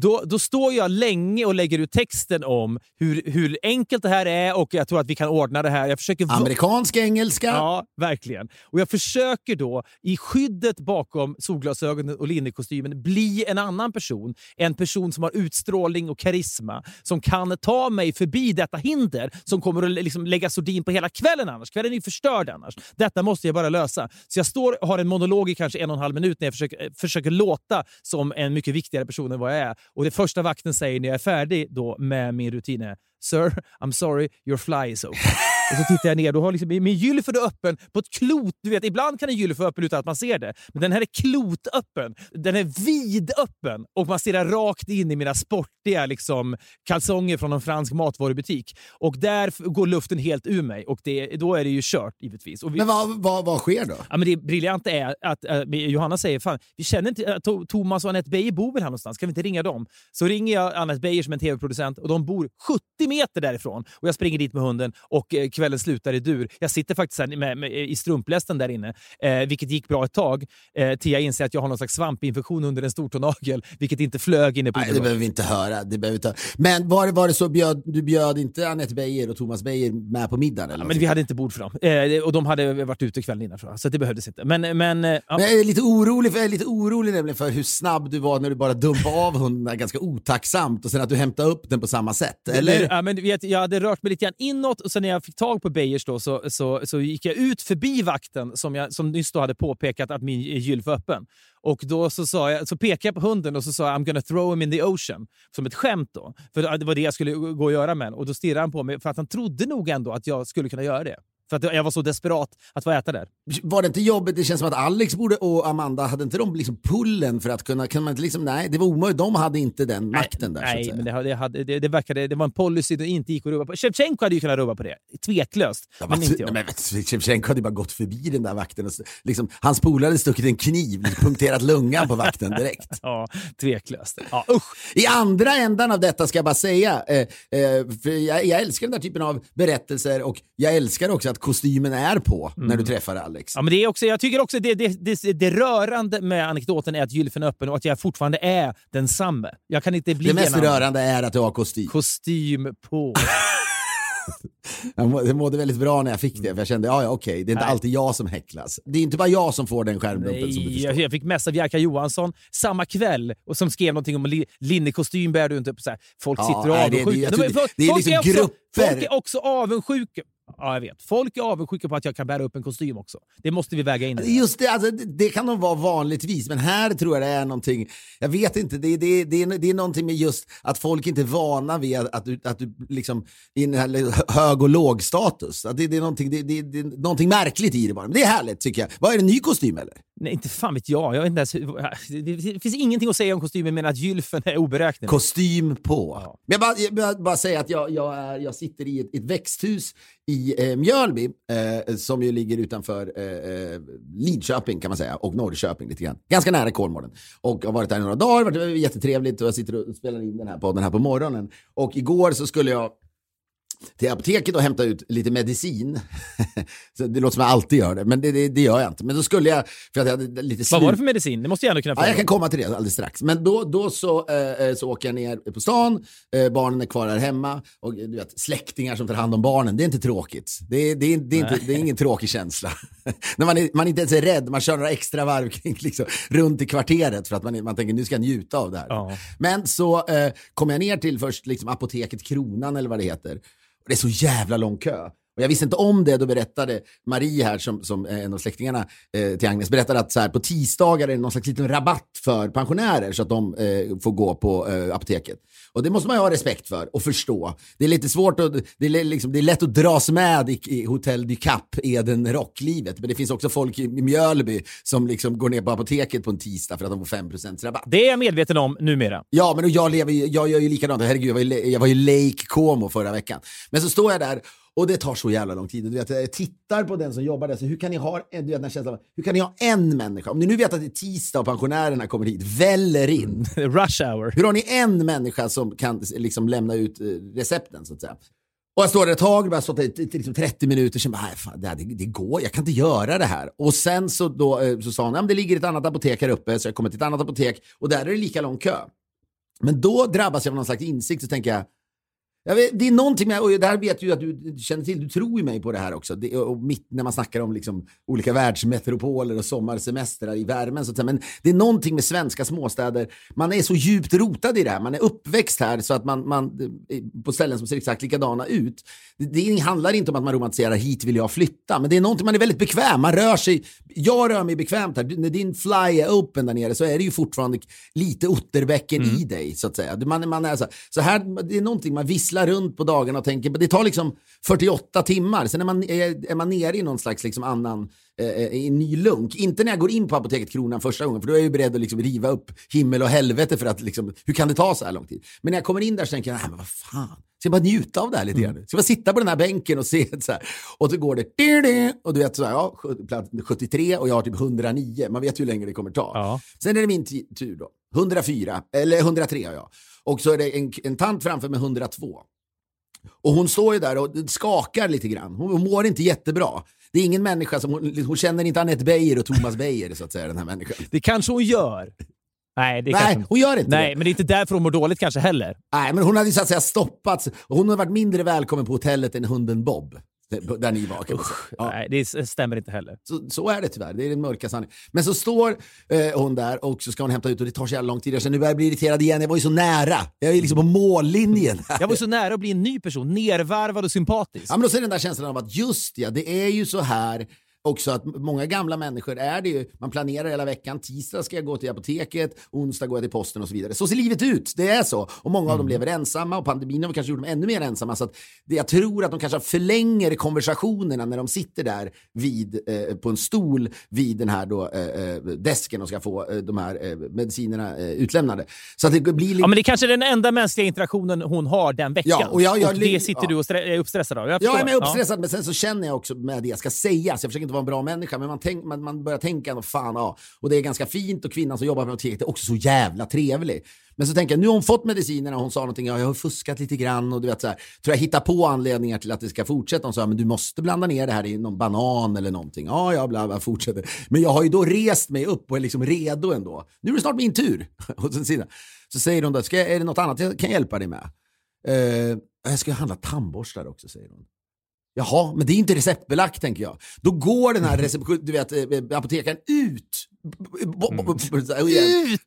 då, då står jag länge och lägger ut texten om hur, hur enkelt det här är och jag tror att vi kan ordna det här. Jag försöker Amerikansk engelska? Ja, verkligen. Och jag försöker då i skyddet bakom solglasögonen och linnekostymen bli en annan person. En person som har utstrålning och karisma. Som kan ta mig förbi detta hinder som kommer att liksom lägga sordin på hela kvällen annars. Kvällen är ju förstörd annars. Detta måste jag bara lösa. Så jag står och har en monolog i kanske en och en halv minut när jag försöker, försöker låta som en mycket viktigare person än vad jag är. Och det första vakten säger när jag är färdig då med min rutin är Sir, I'm sorry, your fly is open. Och så tittar jag ner, då har liksom, min gylfer är öppen på ett klot. Du vet, ibland kan en gylfer vara öppen utan att man ser det. Men den här är klotöppen. Den är vidöppen och man stirrar rakt in i mina sportiga liksom, kalsonger från en fransk matvarubutik. Och där går luften helt ur mig och det, då är det ju kört givetvis. Vi, Men vad, vad, vad sker då? Ja, men det briljanta är att äh, Johanna säger fan, vi känner inte, äh, Thomas och Anette Beijer bor väl här någonstans, kan vi inte ringa dem? Så ringer jag Anette Beijer som är en tv-producent och de bor 70 meter därifrån. Och Jag springer dit med hunden och eh, kvällen slutar i dur. Jag sitter faktiskt här med, med, i strumplästen där inne, eh, vilket gick bra ett tag. Eh, till jag inser att jag har någon slags svampinfektion under en stortånagel, vilket inte flög inne på Nej, det behöver vi inte höra. Det behöver vi inte höra. Men var det, var det så, bjöd, du bjöd inte Anette Beijer och Thomas Beijer med på middagen? Eller Ja, men vi hade inte bord för dem. Eh, och de hade varit ute kvällen innan, så det behövdes inte. Men, men, eh, ja. Men jag är lite orolig, för, jag är lite orolig nämligen för hur snabb du var när du bara dumpade av hunden ganska otacksamt och sen att du hämtade upp den på samma sätt. Eller? Ja, men vet, jag hade rört mig lite grann inåt och sen när jag fick tag tag på Beijers då, så, så, så gick jag ut förbi vakten som, jag, som nyss då hade påpekat att min gylf var öppen. Och då så, sa jag, så pekade jag på hunden och så sa jag I'm gonna throw him in the ocean. Som ett skämt då. För det var det jag skulle gå och göra med Och då stirrade han på mig för att han trodde nog ändå att jag skulle kunna göra det. För att jag var så desperat att få äta där. Var det inte jobbigt? Det känns som att Alex borde, och Amanda, hade inte de liksom pullen för att kunna... Kan man inte liksom, nej, det var omöjligt. De hade inte den makten där. Nej, men det, det, hade, det, det, verkade, det var en policy det inte gick att rubba på. Shevchenko hade ju kunnat rubba på det, tveklöst. Ja, men, inte jag. Nej, men Shevchenko hade ju bara gått förbi den där vakten. Och, liksom, hans polare hade stuckit en kniv, liksom punkterat lungan på vakten direkt. ja, tveklöst. Ja, usch. I andra ändan av detta ska jag bara säga, eh, eh, för jag, jag älskar den där typen av berättelser och jag älskar också att kostymen är på mm. när du träffar Alex. Ja, men det är också, jag tycker också det, det, det, det rörande med anekdoten är att gylfen är öppen och att jag fortfarande är densamme. Jag kan inte bli Det mest rörande är att du har kostym. Kostym på. Jag mådde väldigt bra när jag fick det, för jag kände ja, ja okej, det är inte Nej. alltid jag som häcklas. Det är inte bara jag som får den skärmdumpen Nej, som du förstår. Jag fick mest av Jerka Johansson samma kväll och som skrev någonting om li linnekostym bär du inte upp. Så här. Folk ja, sitter och avundsjuka. Det, det, det, det, är liksom grupper. Folk är också avundsjuka. Ja, jag vet. Folk är avundsjuka på att jag kan bära upp en kostym också. Det måste vi väga in. Just det, alltså, det kan nog vara vanligtvis, men här tror jag det är någonting, jag vet inte, det, det, det, är, det är någonting med just att folk inte är vana vid att, att, du, att du liksom, i hög och lågstatus. Att det, det, är någonting, det, det, det är någonting märkligt i det bara. Men det är härligt tycker jag. Vad är det, en ny kostym eller? Nej, inte fan vet jag. jag vet inte ens, det finns ingenting att säga om kostymen men att gylfen är oberäknelig. Kostym på. Ja. Men jag bara, jag bara, säga att jag, jag, jag sitter i ett, ett växthus i eh, Mjölby, eh, som ju ligger utanför eh, eh, Lidköping kan man säga, och Norrköping lite grann. Ganska nära Kolmården. Och har varit där i några dagar, det var jättetrevligt och jag sitter och spelar in den här podden här på morgonen. Och igår så skulle jag till apoteket och hämta ut lite medicin. det låter som jag alltid gör det, men det, det, det, gör jag inte. Men då skulle jag, för att jag hade lite Vad var det för medicin? Det måste jag ändå kunna få. Ja, jag kan komma till det alldeles strax. Men då, då så, eh, så åker jag ner på stan, eh, barnen är kvar här hemma och du vet, släktingar som tar hand om barnen. Det är inte tråkigt. Det, det, är, inte, det är ingen tråkig känsla. När man, är, man inte ens är rädd, man kör några extra varv kring, liksom, runt i kvarteret för att man, man tänker nu ska jag njuta av det här. Ja. Men så eh, kom jag ner till först liksom, apoteket Kronan eller vad det heter. Det är så jävla lång kö. Och jag visste inte om det, då berättade Marie här, som, som är en av släktingarna eh, till Agnes, berättade att så här, på tisdagar är det någon slags liten rabatt för pensionärer så att de eh, får gå på eh, apoteket. Och det måste man ju ha respekt för och förstå. Det är lite svårt att, det är, liksom, det är lätt att dras med i, i Hotel du Cap, Eden Rocklivet. Men det finns också folk i Mjölby som liksom går ner på apoteket på en tisdag för att de får 5% rabatt. Det är jag medveten om numera. Ja, men jag, lever, jag gör ju likadant. Herregud, jag var ju, jag var ju Lake Como förra veckan. Men så står jag där och det tar så jävla lång tid. Du vet, jag tittar på den som jobbar där, så hur kan ni ha, du vet, den känslan, hur kan ni ha en människa? Om ni nu vet att det är tisdag och pensionärerna kommer hit, väller in. Rush hour. Hur har ni en människa som kan liksom lämna ut eh, recepten så att säga? Och jag står där ett tag, bara stått i liksom 30 minuter, sen bara, fan, det, det, det, går, jag kan inte göra det här. Och sen så, då, eh, så sa hon, det ligger ett annat apotek här uppe, så jag kommer till ett annat apotek och där är det lika lång kö. Men då drabbas jag av någon slags insikt, så tänker jag, Vet, det är någonting med, och det här vet ju att du känner till, du tror ju mig på det här också. Det, och mitt, när man snackar om liksom olika världsmetropoler och sommarsemestrar i värmen. Så men det är någonting med svenska småstäder. Man är så djupt rotad i det här. Man är uppväxt här så att man, man på ställen som ser exakt likadana ut. Det, det handlar inte om att man romantiserar hit vill jag flytta, men det är någonting man är väldigt bekväm. Man rör sig. Jag rör mig bekvämt här. När din fly är open där nere så är det ju fortfarande lite Otterbäcken mm. i dig så att säga. Man, man är så, så här, det är någonting man visslar visslar runt på dagarna och tänker, det tar liksom 48 timmar, sen är man, är, är man nere i någon slags liksom annan eh, eh, i en ny lunk. Inte när jag går in på Apoteket Kronan första gången, för då är jag ju beredd att liksom riva upp himmel och helvete för att liksom, hur kan det ta så här lång tid? Men när jag kommer in där så tänker jag, nej men vad fan, ska jag bara njuta av det här lite grann? Mm. Ska jag bara sitta på den här bänken och se så här? Och så går det, och du vet så här, ja, 73 och jag har typ 109, man vet hur länge det kommer ta. Ja. Sen är det min tur då, 104, eller 103 har jag. Och så är det en, en tant framför med 102. Och hon står ju där och skakar lite grann. Hon, hon mår inte jättebra. Det är ingen människa som, hon, hon känner inte Anette Beijer och Thomas Beijer så att säga, den här människan. Det kanske hon gör. Nej, det Nej kanske... hon gör inte Nej, det. men det är inte därför hon mår dåligt kanske heller. Nej, men hon hade ju så att säga stoppats. Hon har varit mindre välkommen på hotellet än hunden Bob. Där ni var säga. Ja. Nej, det stämmer inte heller. Så, så är det tyvärr. Det är den mörka sanningen. Men så står eh, hon där och så ska hon hämta ut och det tar så jävla lång tid. Känner nu börjar jag bli irriterad igen. Jag var ju så nära. Jag är liksom på mållinjen. Jag var så nära att bli en ny person. Nervarvad och sympatisk. Ja, men då ser den där känslan av att just ja, det är ju så här också att många gamla människor är det ju, man planerar hela veckan, tisdag ska jag gå till apoteket, onsdag går jag till posten och så vidare. Så ser livet ut, det är så. Och många av dem lever ensamma och pandemin har kanske gjort dem ännu mer ensamma. Så att det, jag tror att de kanske förlänger konversationerna när de sitter där vid, eh, på en stol vid den här då, eh, desken och ska få eh, de här eh, medicinerna eh, utlämnade. Så att det blir lite... Ja, men det är kanske är den enda mänskliga interaktionen hon har den veckan. Ja, och, jag, jag, och det sitter ja. du och är uppstressad av. Jag ja, jag är uppstressad, ja. men sen så känner jag också med det jag ska säga, så jag försöker inte vara en bra människa, men man, tänk, man, man börjar tänka ändå, fan ja, och det är ganska fint och kvinnan som jobbar på apoteket är också så jävla trevlig. Men så tänker jag, nu har hon fått medicinerna och hon sa någonting, ja, jag har fuskat lite grann och du vet så här, tror jag hittar på anledningar till att det ska fortsätta. Hon sa, men du måste blanda ner det här i någon banan eller någonting. Ja, ja, bla, bla, fortsätter. Men jag har ju då rest mig upp och är liksom redo ändå. Nu är det snart min tur. och sen så säger hon då, ska jag, är det något annat jag kan hjälpa dig med? Uh, jag ska handla tandborstar också, säger hon. Jaha, men det är inte receptbelagt tänker jag. Då går den här reception, du vet, eh, apotekaren ut. Mm. Ut!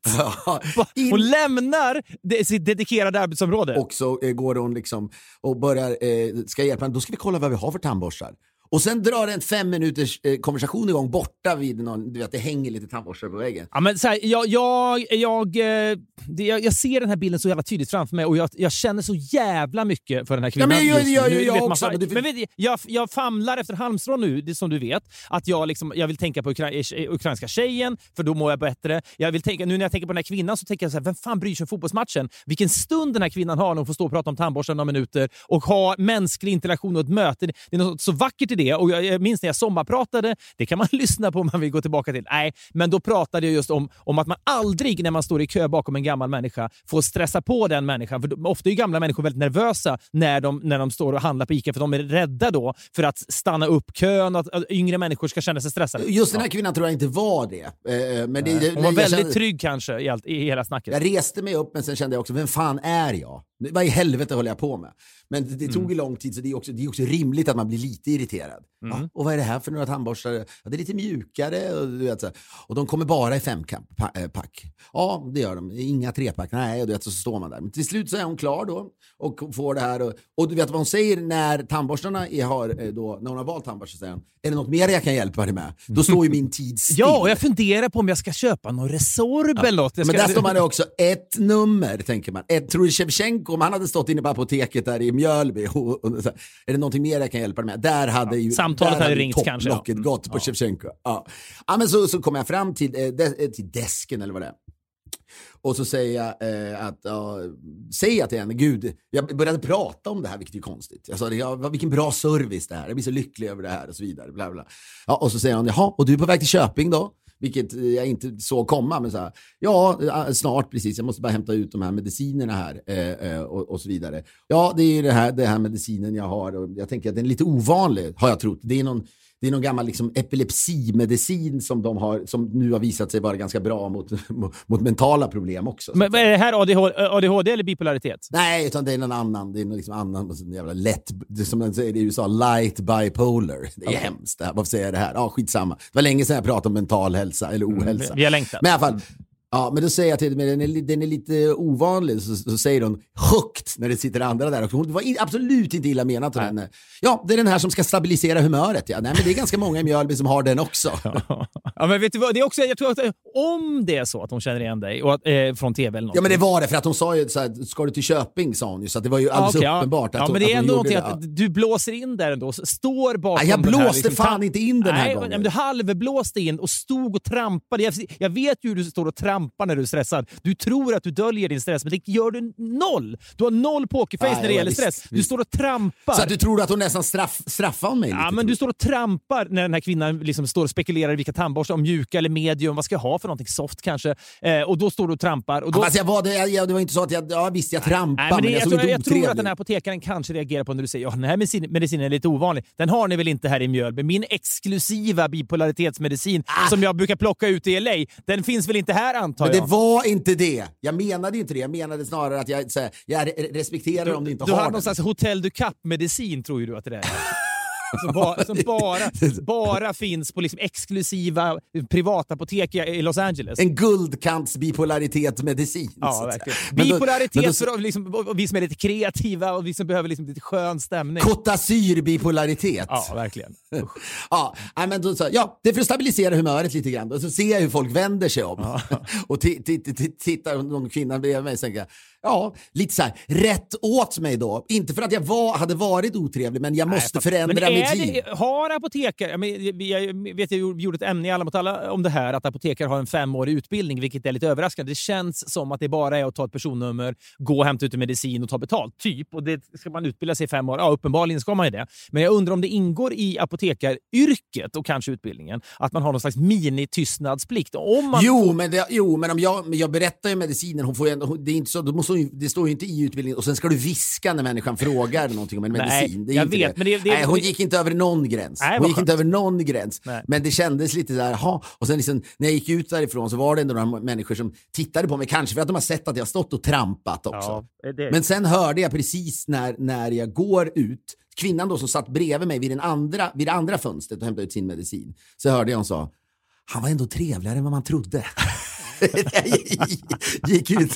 Hon lämnar sitt dedikerade arbetsområde. Och så eh, går hon liksom och börjar, eh, ska hjälpa henne. Då ska vi kolla vad vi har för tandborstar. Och sen drar en fem minuters eh, konversation igång borta vid någon, du vet det hänger lite tandborstar på väggen. Ja, men så här, jag, jag, jag, eh, det, jag, jag, ser den här bilden så jävla tydligt framför mig och jag, jag känner så jävla mycket för den här kvinnan. Ja, men jag, jag, jag, jag, också. Man, men vet, jag, jag famlar efter halmstrån nu, det som du vet. Att jag, liksom, jag vill tänka på ukra ukrainska tjejen, för då mår jag bättre. Jag vill tänka, nu när jag tänker på den här kvinnan så tänker jag så här, vem fan bryr sig om fotbollsmatchen? Vilken stund den här kvinnan har när hon får stå och prata om tandborstar några minuter och ha mänsklig interaktion och ett möte. Det är något så vackert i det. Och jag, minns när jag sommarpratade, det kan man lyssna på om man vill gå tillbaka till. Nej, men då pratade jag just om, om att man aldrig när man står i kö bakom en gammal människa får stressa på den människan. För ofta är gamla människor väldigt nervösa när de, när de står och handlar på ICA för de är rädda då för att stanna upp kön och att yngre människor ska känna sig stressade. Just den här kvinnan tror jag inte var det. Eh, men det Hon var väldigt kände, trygg kanske i, allt, i hela snacket. Jag reste mig upp men sen kände jag också, vem fan är jag? Vad i helvete håller jag på med? Men det, tog mm. ju lång tid så det är, också, det är också rimligt att man blir lite irriterad. Mm. Ja, och vad är det här för några tandborstar? Ja, det är lite mjukare och, du vet, så och de kommer bara i fempack. Eh, ja, det gör de. Inga trepack. Nej, och du vet, så står man där. Men till slut så är hon klar då och får det här. Och, och du vet vad hon säger när tandborstarna är, har, eh, då, när hon har valt tandborstar? Säger hon, är det något mer jag kan hjälpa dig med? Då står ju min tid still. ja, och jag funderar på om jag ska köpa någon Resorb ja. eller något. Ska... Men där står man också ett nummer, tänker man. Ett, tror du Shevchenko, om han hade stått inne på apoteket där i Mjölby, och, och, så, är det någonting mer jag kan hjälpa dig med? Där hade ja. ju Samtalet där hade ringt kanske. Ja. gått på ja. Shevchenko. Ja. Ja, men så, så kom jag fram till, eh, des, eh, till desken eller vad det är. Och så säger jag eh, att, uh, säger jag till henne, gud, jag började prata om det här, vilket är konstigt. Jag sa, ja, vilken bra service det här, jag blir så lycklig över det här och så vidare. Bla, bla. Ja, och så säger hon, jaha, och du är på väg till Köping då? Vilket eh, jag inte såg komma. Men så här, ja, eh, snart precis. Jag måste bara hämta ut de här medicinerna här eh, eh och, och, så vidare. Ja, det är det här, det här medicinen jag har. Och jag tänker att den är lite ovanlig, har jag trott. Det är någon det är någon gammal liksom, epilepsimedicin som, de har, som nu har visat sig vara ganska bra mot, mot, mentala problem också. Men är det här ADHD, ADHD eller bipolaritet? Nej, utan det är någon annan. Det är någon liksom annan jävla lätt, som man säger i USA, light bipolar. Det är okay. hemskt. Varför säger jag det här? Ja, skitsamma. Det var länge sedan jag pratade om mental hälsa eller mm, ohälsa. Mm, vi har längtat. Men i alla fall, Ja, men då säger jag till henne, den är, den är lite ovanlig, så, så säger hon högt när det sitter andra där. Det var in, absolut inte illa menat av henne. Ja, det är den här som ska stabilisera humöret. Ja. Nej, men det är ganska många i Mjölby som har den också. ja, men vet du vad, det är också, jag tror att om det är så att hon känner igen dig och att, eh, från tv eller något. Ja, men det var det, för att hon sa ju så här, ska du till Köping, sa hon ju, så det var ju alldeles okay, uppenbart. Ja, att ja, men det är ändå någonting det, att du blåser in där ändå, står bakom ja, Jag blåste här, liksom, fan inte in den här nej, gången. Men du halvblåste in och stod och trampade. Jag, jag vet ju hur du står och trampar när du är stressad. Du tror att du döljer din stress, men det gör du noll. Du har noll pokerface Nej, när det gäller visst, stress. Du visst. står och trampar. Så att du tror att hon nästan straff, straffar mig? Ja, men du står och trampar när den här kvinnan liksom står och spekulerar i vilka tandborstar, om mjuka eller medium, vad ska jag ha för någonting soft kanske? Eh, och då står du och trampar. Och då... alltså jag var, det, jag, det var inte så att jag, ja visst jag trampade, men, men, jag, jag, tror, jag tror att den här apotekaren kanske reagerar på när du säger ja, den här medicinen, medicinen är lite ovanlig. Den har ni väl inte här i Mjölby? Min exklusiva bipolaritetsmedicin ah. som jag brukar plocka ut i LA, den finns väl inte här antar jag? Men det var inte det. Jag menade inte det. Jag menade snarare att jag, här, jag respekterar du, om du inte du har Du har någon slags Hotel du Cap-medicin tror ju du att det är. Som, ba, som bara, bara finns på liksom exklusiva privatapotek i Los Angeles. En guldkants bipolaritet. Ja, verkligen. Men då- Bipolaritet men då- för liksom, och vi som är lite kreativa och vi som behöver liksom lite skön stämning. Côte d'Azur bipolaritet. Ja, verkligen. Ja, men då, så, ja, det är för att stabilisera humöret lite grann. Och så ser jag hur folk vänder sig om. och ti- ti- ti- ti- tittar någon kvinna bredvid mig och tänker ja, lite så här, rätt åt mig då. Inte för att jag var, hade varit otrevlig, men jag måste förändra Men mitt liv. har apotekare, jag, men, jag vet jag gjorde ett ämne i Alla mot alla om det här, att apotekare har en femårig utbildning, vilket är lite överraskande. Det känns som att det bara är att ta ett personnummer, gå och hämta ut en medicin och ta betalt, typ. Och det ska man utbilda sig i fem år? Ja, uppenbarligen ska man ju det. Men jag undrar om det ingår i apotekaryrket och kanske utbildningen, att man har någon slags mini-tystnadsplikt. Om man Jo, men, det, jo, men om jag, men jag berättar ju medicinen, hon får ju det, är inte så, då måste ju- det står ju inte i utbildningen och sen ska du viska när människan frågar någonting om en Nej, medicin. Är jag vet, det. men det- det- Nej, hon gick inte över någon gräns. Nej, hon gick skönt. inte över någon gräns. Nej. Men det kändes lite där, ha. Och sen liksom, när jag gick ut därifrån så var det ändå några människor som tittade på mig, kanske för att de har sett att jag har stått och trampat också. Ja, det, Men sen hörde jag precis när, när jag går ut, kvinnan då som satt bredvid mig vid, den andra, vid det andra fönstret och hämtade ut sin medicin, så hörde jag hon sa, han var ändå trevligare än vad man trodde. jag gick, ut,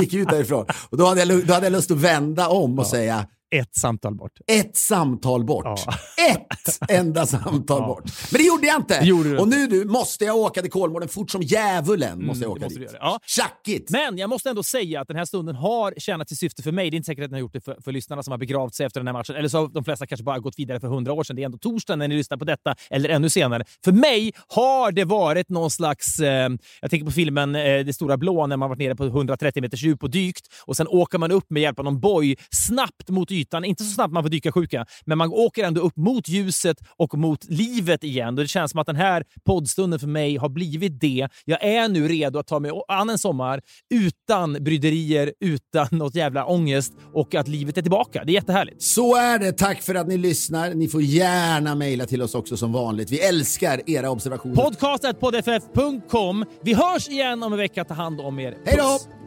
gick ut därifrån. Och då hade jag, då hade jag lust att vända om och säga, ett samtal bort. ett samtal bort. Ja. Ett enda samtal Ja. bort. Men det gjorde jag inte. Gjorde och nu du, måste jag åka till Kolmården fort som djävulen. måste jag Mm, åka måste dit. Ja. Tjackigt! Men jag måste ändå säga att den här stunden har tjänat till syfte för mig. Det är inte säkert att den har gjort det för, för lyssnarna som har begravt sig efter den här matchen. Eller så har de flesta kanske bara gått vidare för hundra år sedan. Det är ändå torsdag när ni lyssnar på detta, eller ännu senare. För mig har det varit någon slags... Eh, jag tänker på filmen eh, Det stora blå när man varit nere på 130 meters djup och dykt och sen åker man upp med hjälp av någon boj snabbt mot ytan. Inte så snabbt man får dyka sjuka, men man åker ändå upp mot ljuset och mot livet igen. Och Det känns som att den här poddstunden för mig har blivit det. Jag är nu redo att ta mig an en sommar utan bryderier, utan något jävla ångest och att livet är tillbaka. Det är jättehärligt. Så är det. Tack för att ni lyssnar. Ni får gärna mejla till oss också som vanligt. Vi älskar era observationer. Podcastetpoddff.com. Vi hörs igen om en vecka. Ta hand om er. Hej då!